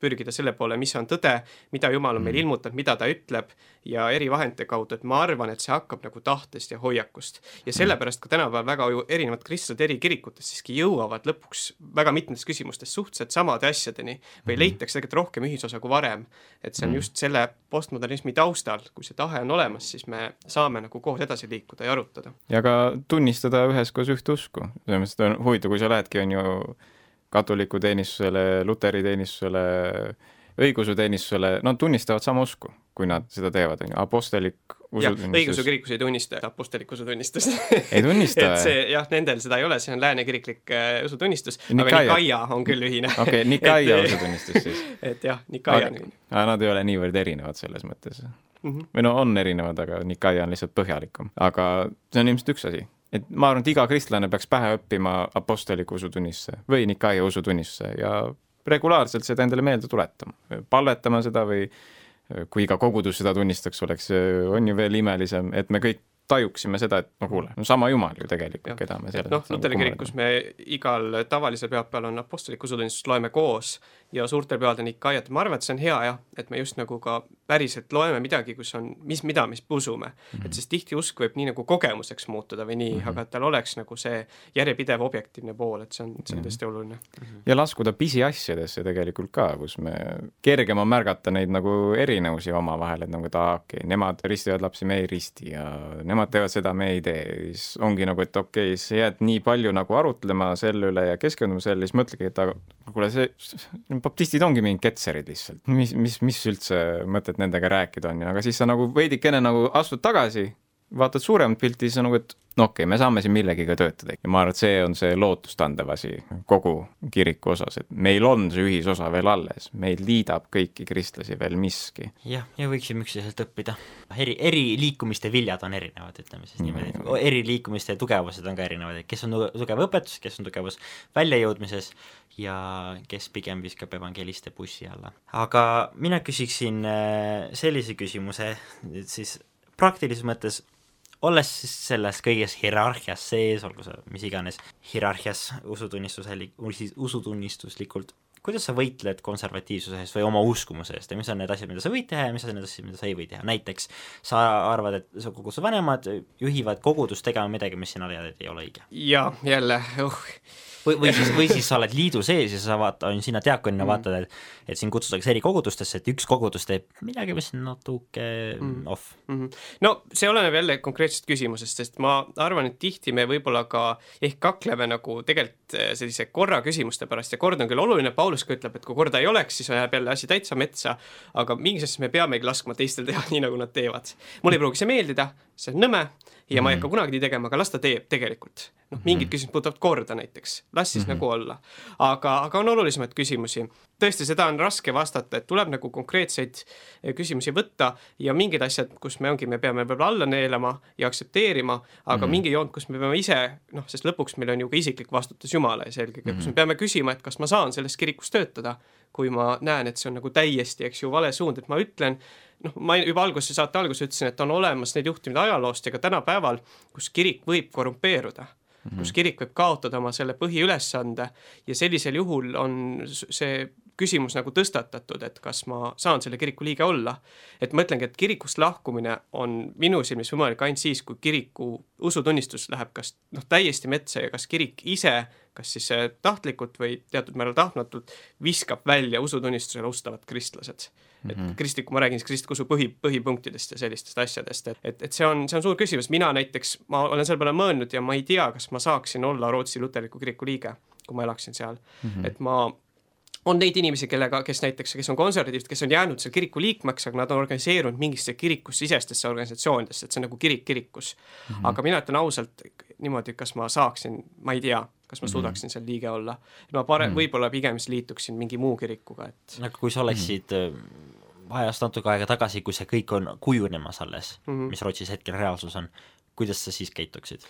pürgida selle poole, mis on tõde, mida Jumal on meile mm. ilmutanud, mida ta ütleb ja eri vahendite kaudu, et ma arvan, et see hakkab nagu tahtest ja hoiakust. ja mm. sellepärast ka tänapäeval väga ju erinevad kristlased eri kirikutes siiski jõuavad lõpuks väga mitmetes küsimustes suhteliselt samade asjadeni või mm. leitakse tegelikult rohkem ühisosa kui varem. et see on just selle postmodernismi taustal, kui see tahe on olemas, siis me saame nagu koos edasi liikuda ja arutada. ja ka tunnistada üheskoos ühte usku, selles mõttes, et on huvitav, kui sa lähedki, on ju katoliku teenistusele, luteri teenistusele, õigeusu teenistusele, nad tunnistavad sama usku, kui nad seda teevad, on ju, apostlik usutunnistus. õigeusu kirikus ei tunnista apostlik usutunnistust ei tunnista et see jah, nendel seda ei ole, see on lääne kiriklik äh, usutunnistus, aga Nikaia on küll ühine. okei Nikaia usutunnistus siis. et jah, Nikaia on ühine. aga nad ei ole niivõrd erinevad selles mõttes mm. -hmm. või no on erinevad, aga Nikaia on lihtsalt põhjalikum, aga see on ilmselt üks asi et ma arvan, et iga kristlane peaks pähe õppima apostliku usutunnistuse või Nikaia usutunnistuse ja regulaarselt seda endale meelde tuletama, palvetama seda või kui iga kogudus seda tunnistaks, oleks, on ju veel imelisem, et me kõik tajuksime seda, et no kuule, no sama Jumal ju tegelikult, keda me selles noh, Luteri kirikus me igal tavalisel pühapäeval on apostlik usutunnistust, loeme koos ja suurtel pühadel Nikaiat, ma arvan, et see on hea jah, et me just nagu ka päriselt loeme midagi, kus on, mis, mida me usume mm. -hmm. et sest tihti usk võib nii nagu kogemuseks muutuda või nii mm, -hmm. aga et tal oleks nagu see järjepidev objektiivne pool, et see on, see on mhm. tõesti oluline mm. -hmm. ja laskuda pisiasjadesse tegelikult ka, kus me, kergem on märgata neid nagu erinevusi omavahel, et nagu, et aa, okei okay,, nemad ristivad lapsi, me ei risti ja nemad teevad seda, me ei tee. siis ongi nagu, et okei okay,, sa jääd nii palju nagu arutlema selle üle ja keskenduma sellele, siis mõtledki, et aga kuule, see baptistid ongi mingid ketserid lihtsalt, mis, mis, mis üldse mõtet nendega rääkida on ju, aga siis sa nagu veidikene nagu astud tagasi, vaatad suuremat pilti, siis on nagu, et no okei okay,, me saame siin millegiga töötada ja ma arvan, et see on see lootustandev asi kogu kiriku osas, et meil on see ühisosa veel alles, meid liidab kõiki kristlasi veel miski. jah, ja võiksime üksteiselt õppida. eri, eri liikumiste viljad on erinevad, ütleme siis niimoodi, mm. eri liikumiste tugevused on ka erinevad, et kes on tugev õpetus, kes on tugevus väljajõudmises ja kes pigem viskab evangeliste bussi alla. aga mina küsiksin äh, sellise küsimuse, et siis praktilises mõttes olles siis selles kõiges hierarhias sees, olgu see mis iganes hierarhias usutunnistuse, usutunnistuslikult, kuidas sa võitled konservatiivsuse eest või oma uskumuse eest ja mis on need asjad, mida sa võid teha ja mis on need asjad, mida sa ei või teha, näiteks sa arvad, et su koguduse vanemad juhivad kogudust tegema midagi, mis sina tead, et ei ole õige? jaa, jälle, uh või, või siis, või siis sa oled liidu sees ja sa vaata, on sina diaakonina mm. vaatad, et et sind kutsutakse eri kogudustesse, et üks kogudus teeb midagi, mis on natuke mm. off mm. -hmm. no see oleneb jälle konkreetsest küsimusest, sest ma arvan, et tihti me võib-olla ka ehk kakleme nagu tegelikult eh, sellise korra küsimuste pärast ja kord on küll oluline, Paulus ka ütleb, et kui korda ei oleks, siis läheb jälle asi täitsa metsa, aga mingis asjas me peamegi laskma teistel teha nii, nagu nad teevad. mulle ei pruugi see meeldida, see on nõme ja ma ei hakka mhm. kunagi nii tegema, aga las ta teeb tegelikult. noh, mingid mhm. küsimused puudutavad korda näiteks, las siis mm -hmm. nagu olla. aga, aga on olulisemaid küsimusi. tõesti, seda on raske vastata, et tuleb nagu konkreetseid eh, küsimusi võtta ja mingid asjad, kus me ongi, me peame võib-olla alla neelama ja aktsepteerima, aga mm -hmm. mingi joont, kus me peame ise, noh, sest lõpuks meil on ju ka isiklik vastutus Jumala ees eelkõige mm, -hmm. kus me mhm. peame küsima, et kas ma saan selles kirikus töötada, kui ma näen, et see on nagu täiesti, eks ju, vale suund, et ma ütlen noh, ma juba alguses, saate alguses ütlesin, et on olemas neid juhtumeid ajaloost ja ka tänapäeval, kus kirik võib korrumpeeruda mm, -hmm. kus kirik võib kaotada oma selle põhiülesande ja sellisel juhul on see küsimus nagu tõstatatud, et kas ma saan selle kiriku liige olla. et ma ütlengi, et kirikust lahkumine on minu silmis võimalik ainult siis, kui kiriku usutunnistus läheb kas noh, täiesti metsa ja kas kirik ise, kas siis tahtlikult või teatud määral tahtmatult, viskab välja usutunnistusele ustavad kristlased et -hmm. kristliku, ma räägin siis kristliku usu põhi, põhipunktidest ja sellistest asjadest, et, et, et see on, see on suur küsimus, mina näiteks, ma olen selle peale mõelnud ja ma ei tea, kas ma saaksin olla Rootsi luterliku kiriku liige, kui ma elaksin seal mm. -hmm. et ma on neid inimesi, kellega, kes näiteks, kes on konservatiivid, kes on jäänud seal kiriku liikmeks, aga nad on organiseerunud mingisse kirikusisestesse organisatsioonidesse, et see on nagu kirik kirikus mm. -hmm. aga mina ütlen ausalt niimoodi, kas ma saaksin, ma ei tea, kas ma mhm. suudaksin seal liige olla. ma parem mm -hmm., võib-olla pigem siis liituksin mingi muu kirikuga, et aga kui sa oleksid mm -hmm. ajast natuke aega tagasi, kui see kõik on kujunemas alles mm, -hmm. mis Rootsis hetkel reaalsus on, kuidas sa siis käituksid?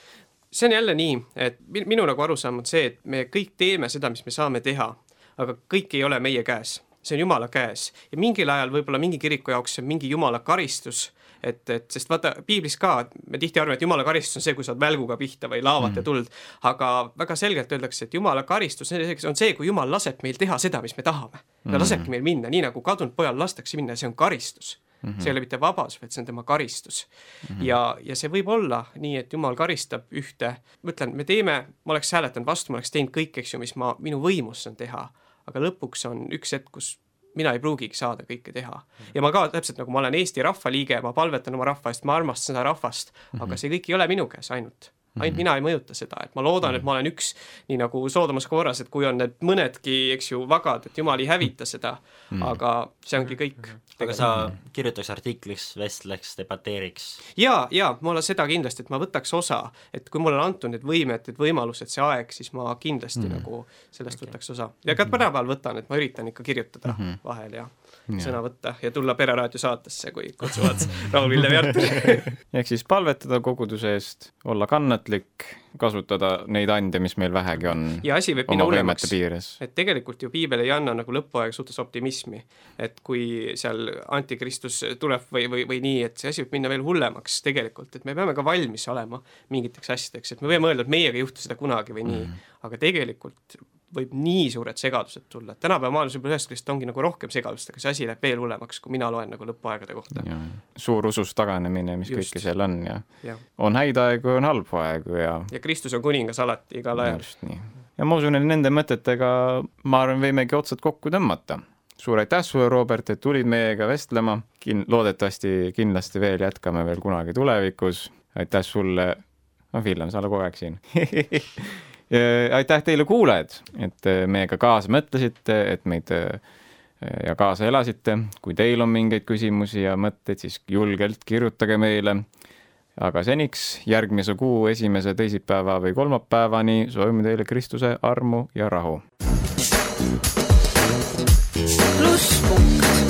see on jälle nii, et minu nagu arusaam on see, et me kõik teeme seda, mis me saame teha aga kõik ei ole meie käes, see on Jumala käes ja mingil ajal võib-olla mingi kiriku jaoks see on mingi Jumala karistus, et, et sest vaata piiblis ka me tihti arvame, et Jumala karistus on see, kui saad välguga pihta või laavat mm. tuld, aga väga selgelt öeldakse, et Jumala karistus on see, kui Jumal laseb meil teha seda, mis me tahame. ta mm. lasebki meil minna, nii nagu kadunud pojal lastakse minna, see on karistus Mm -hmm. see ei ole mitte vabadus, vaid see on tema karistus mm. -hmm. ja, ja see võib olla nii, et Jumal karistab ühte, ma ütlen, me teeme, ma oleks hääletanud vastu, ma oleks teinud kõik, eks ju, mis ma, minu võimus on teha aga lõpuks on üks hetk, kus mina ei pruugigi saada kõike teha. ja ma ka täpselt nagu ma olen Eesti rahva liige, ma palvetan oma rahva eest, ma armastan seda rahvast aga mhm. see kõik ei ole minu käes ainult ainult mm -hmm. mina ei mõjuta seda, et ma loodan, et ma olen üks, nii nagu Soodomas korras, et kui on need mõnedki, eks ju, vagad, et jumal ei hävita seda mm, -hmm. aga see ongi kõik. -hmm. aga sa kirjutaks artikliks, vestleks, debateeriks? jaa, jaa, ma olen seda kindlasti, et ma võtaks osa, et kui mulle on antud need võimed, need võimalused, see aeg, siis ma kindlasti mm -hmm. nagu sellest okay. võtaks osa. ja ka tänapäeval võtan, et ma üritan ikka kirjutada mm -hmm. vahel ja sõna võtta ja tulla Pereraadio saatesse, kui kutsuvad Raul-Villem Järteri ehk siis palvetada koguduse eest, olla kannatlik, kasutada neid ande, mis meil vähegi on. ja asi võib minna hullemaks, et tegelikult ju piibel ei anna nagu lõpuaeg suhtes optimismi. et kui seal antikristus tuleb või, või, või nii, et see asi võib minna veel hullemaks tegelikult, et me peame ka valmis olema mingiteks asjadeks, et me võime öelda, et meiega ei juhtu seda kunagi või nii mm., aga tegelikult võib nii suured segadused tulla, et tänapäeva maailmas võib-olla ühest küljest ongi nagu rohkem segadust, aga see asi läheb veel hullemaks, kui mina loen nagu lõpuaegade kohta. suur usust taganemine, mis Just. kõike seal on ja, ja on häid aegu ja on halbu aegu ja ja Kristus on kuningas alati, igal ajal. just nii. ja ma usun, et nende mõtetega, ma arvan, võimegi otsad kokku tõmmata. suur aitäh sulle, Robert, et tulid meiega vestlema, kin-, loodetavasti kindlasti veel jätkame veel kunagi tulevikus, aitäh sulle, noh, Villem, sa oled kogu aeg siin aitäh teile, kuulajad, et äh, meiega kaasa mõtlesite, et meid äh, ja kaasa elasite. kui teil on mingeid küsimusi ja mõtteid, siis julgelt kirjutage meile. aga seniks järgmise kuu esimese teisipäeva või kolmapäevani soovime teile Kristuse armu ja rahu. plusspunkt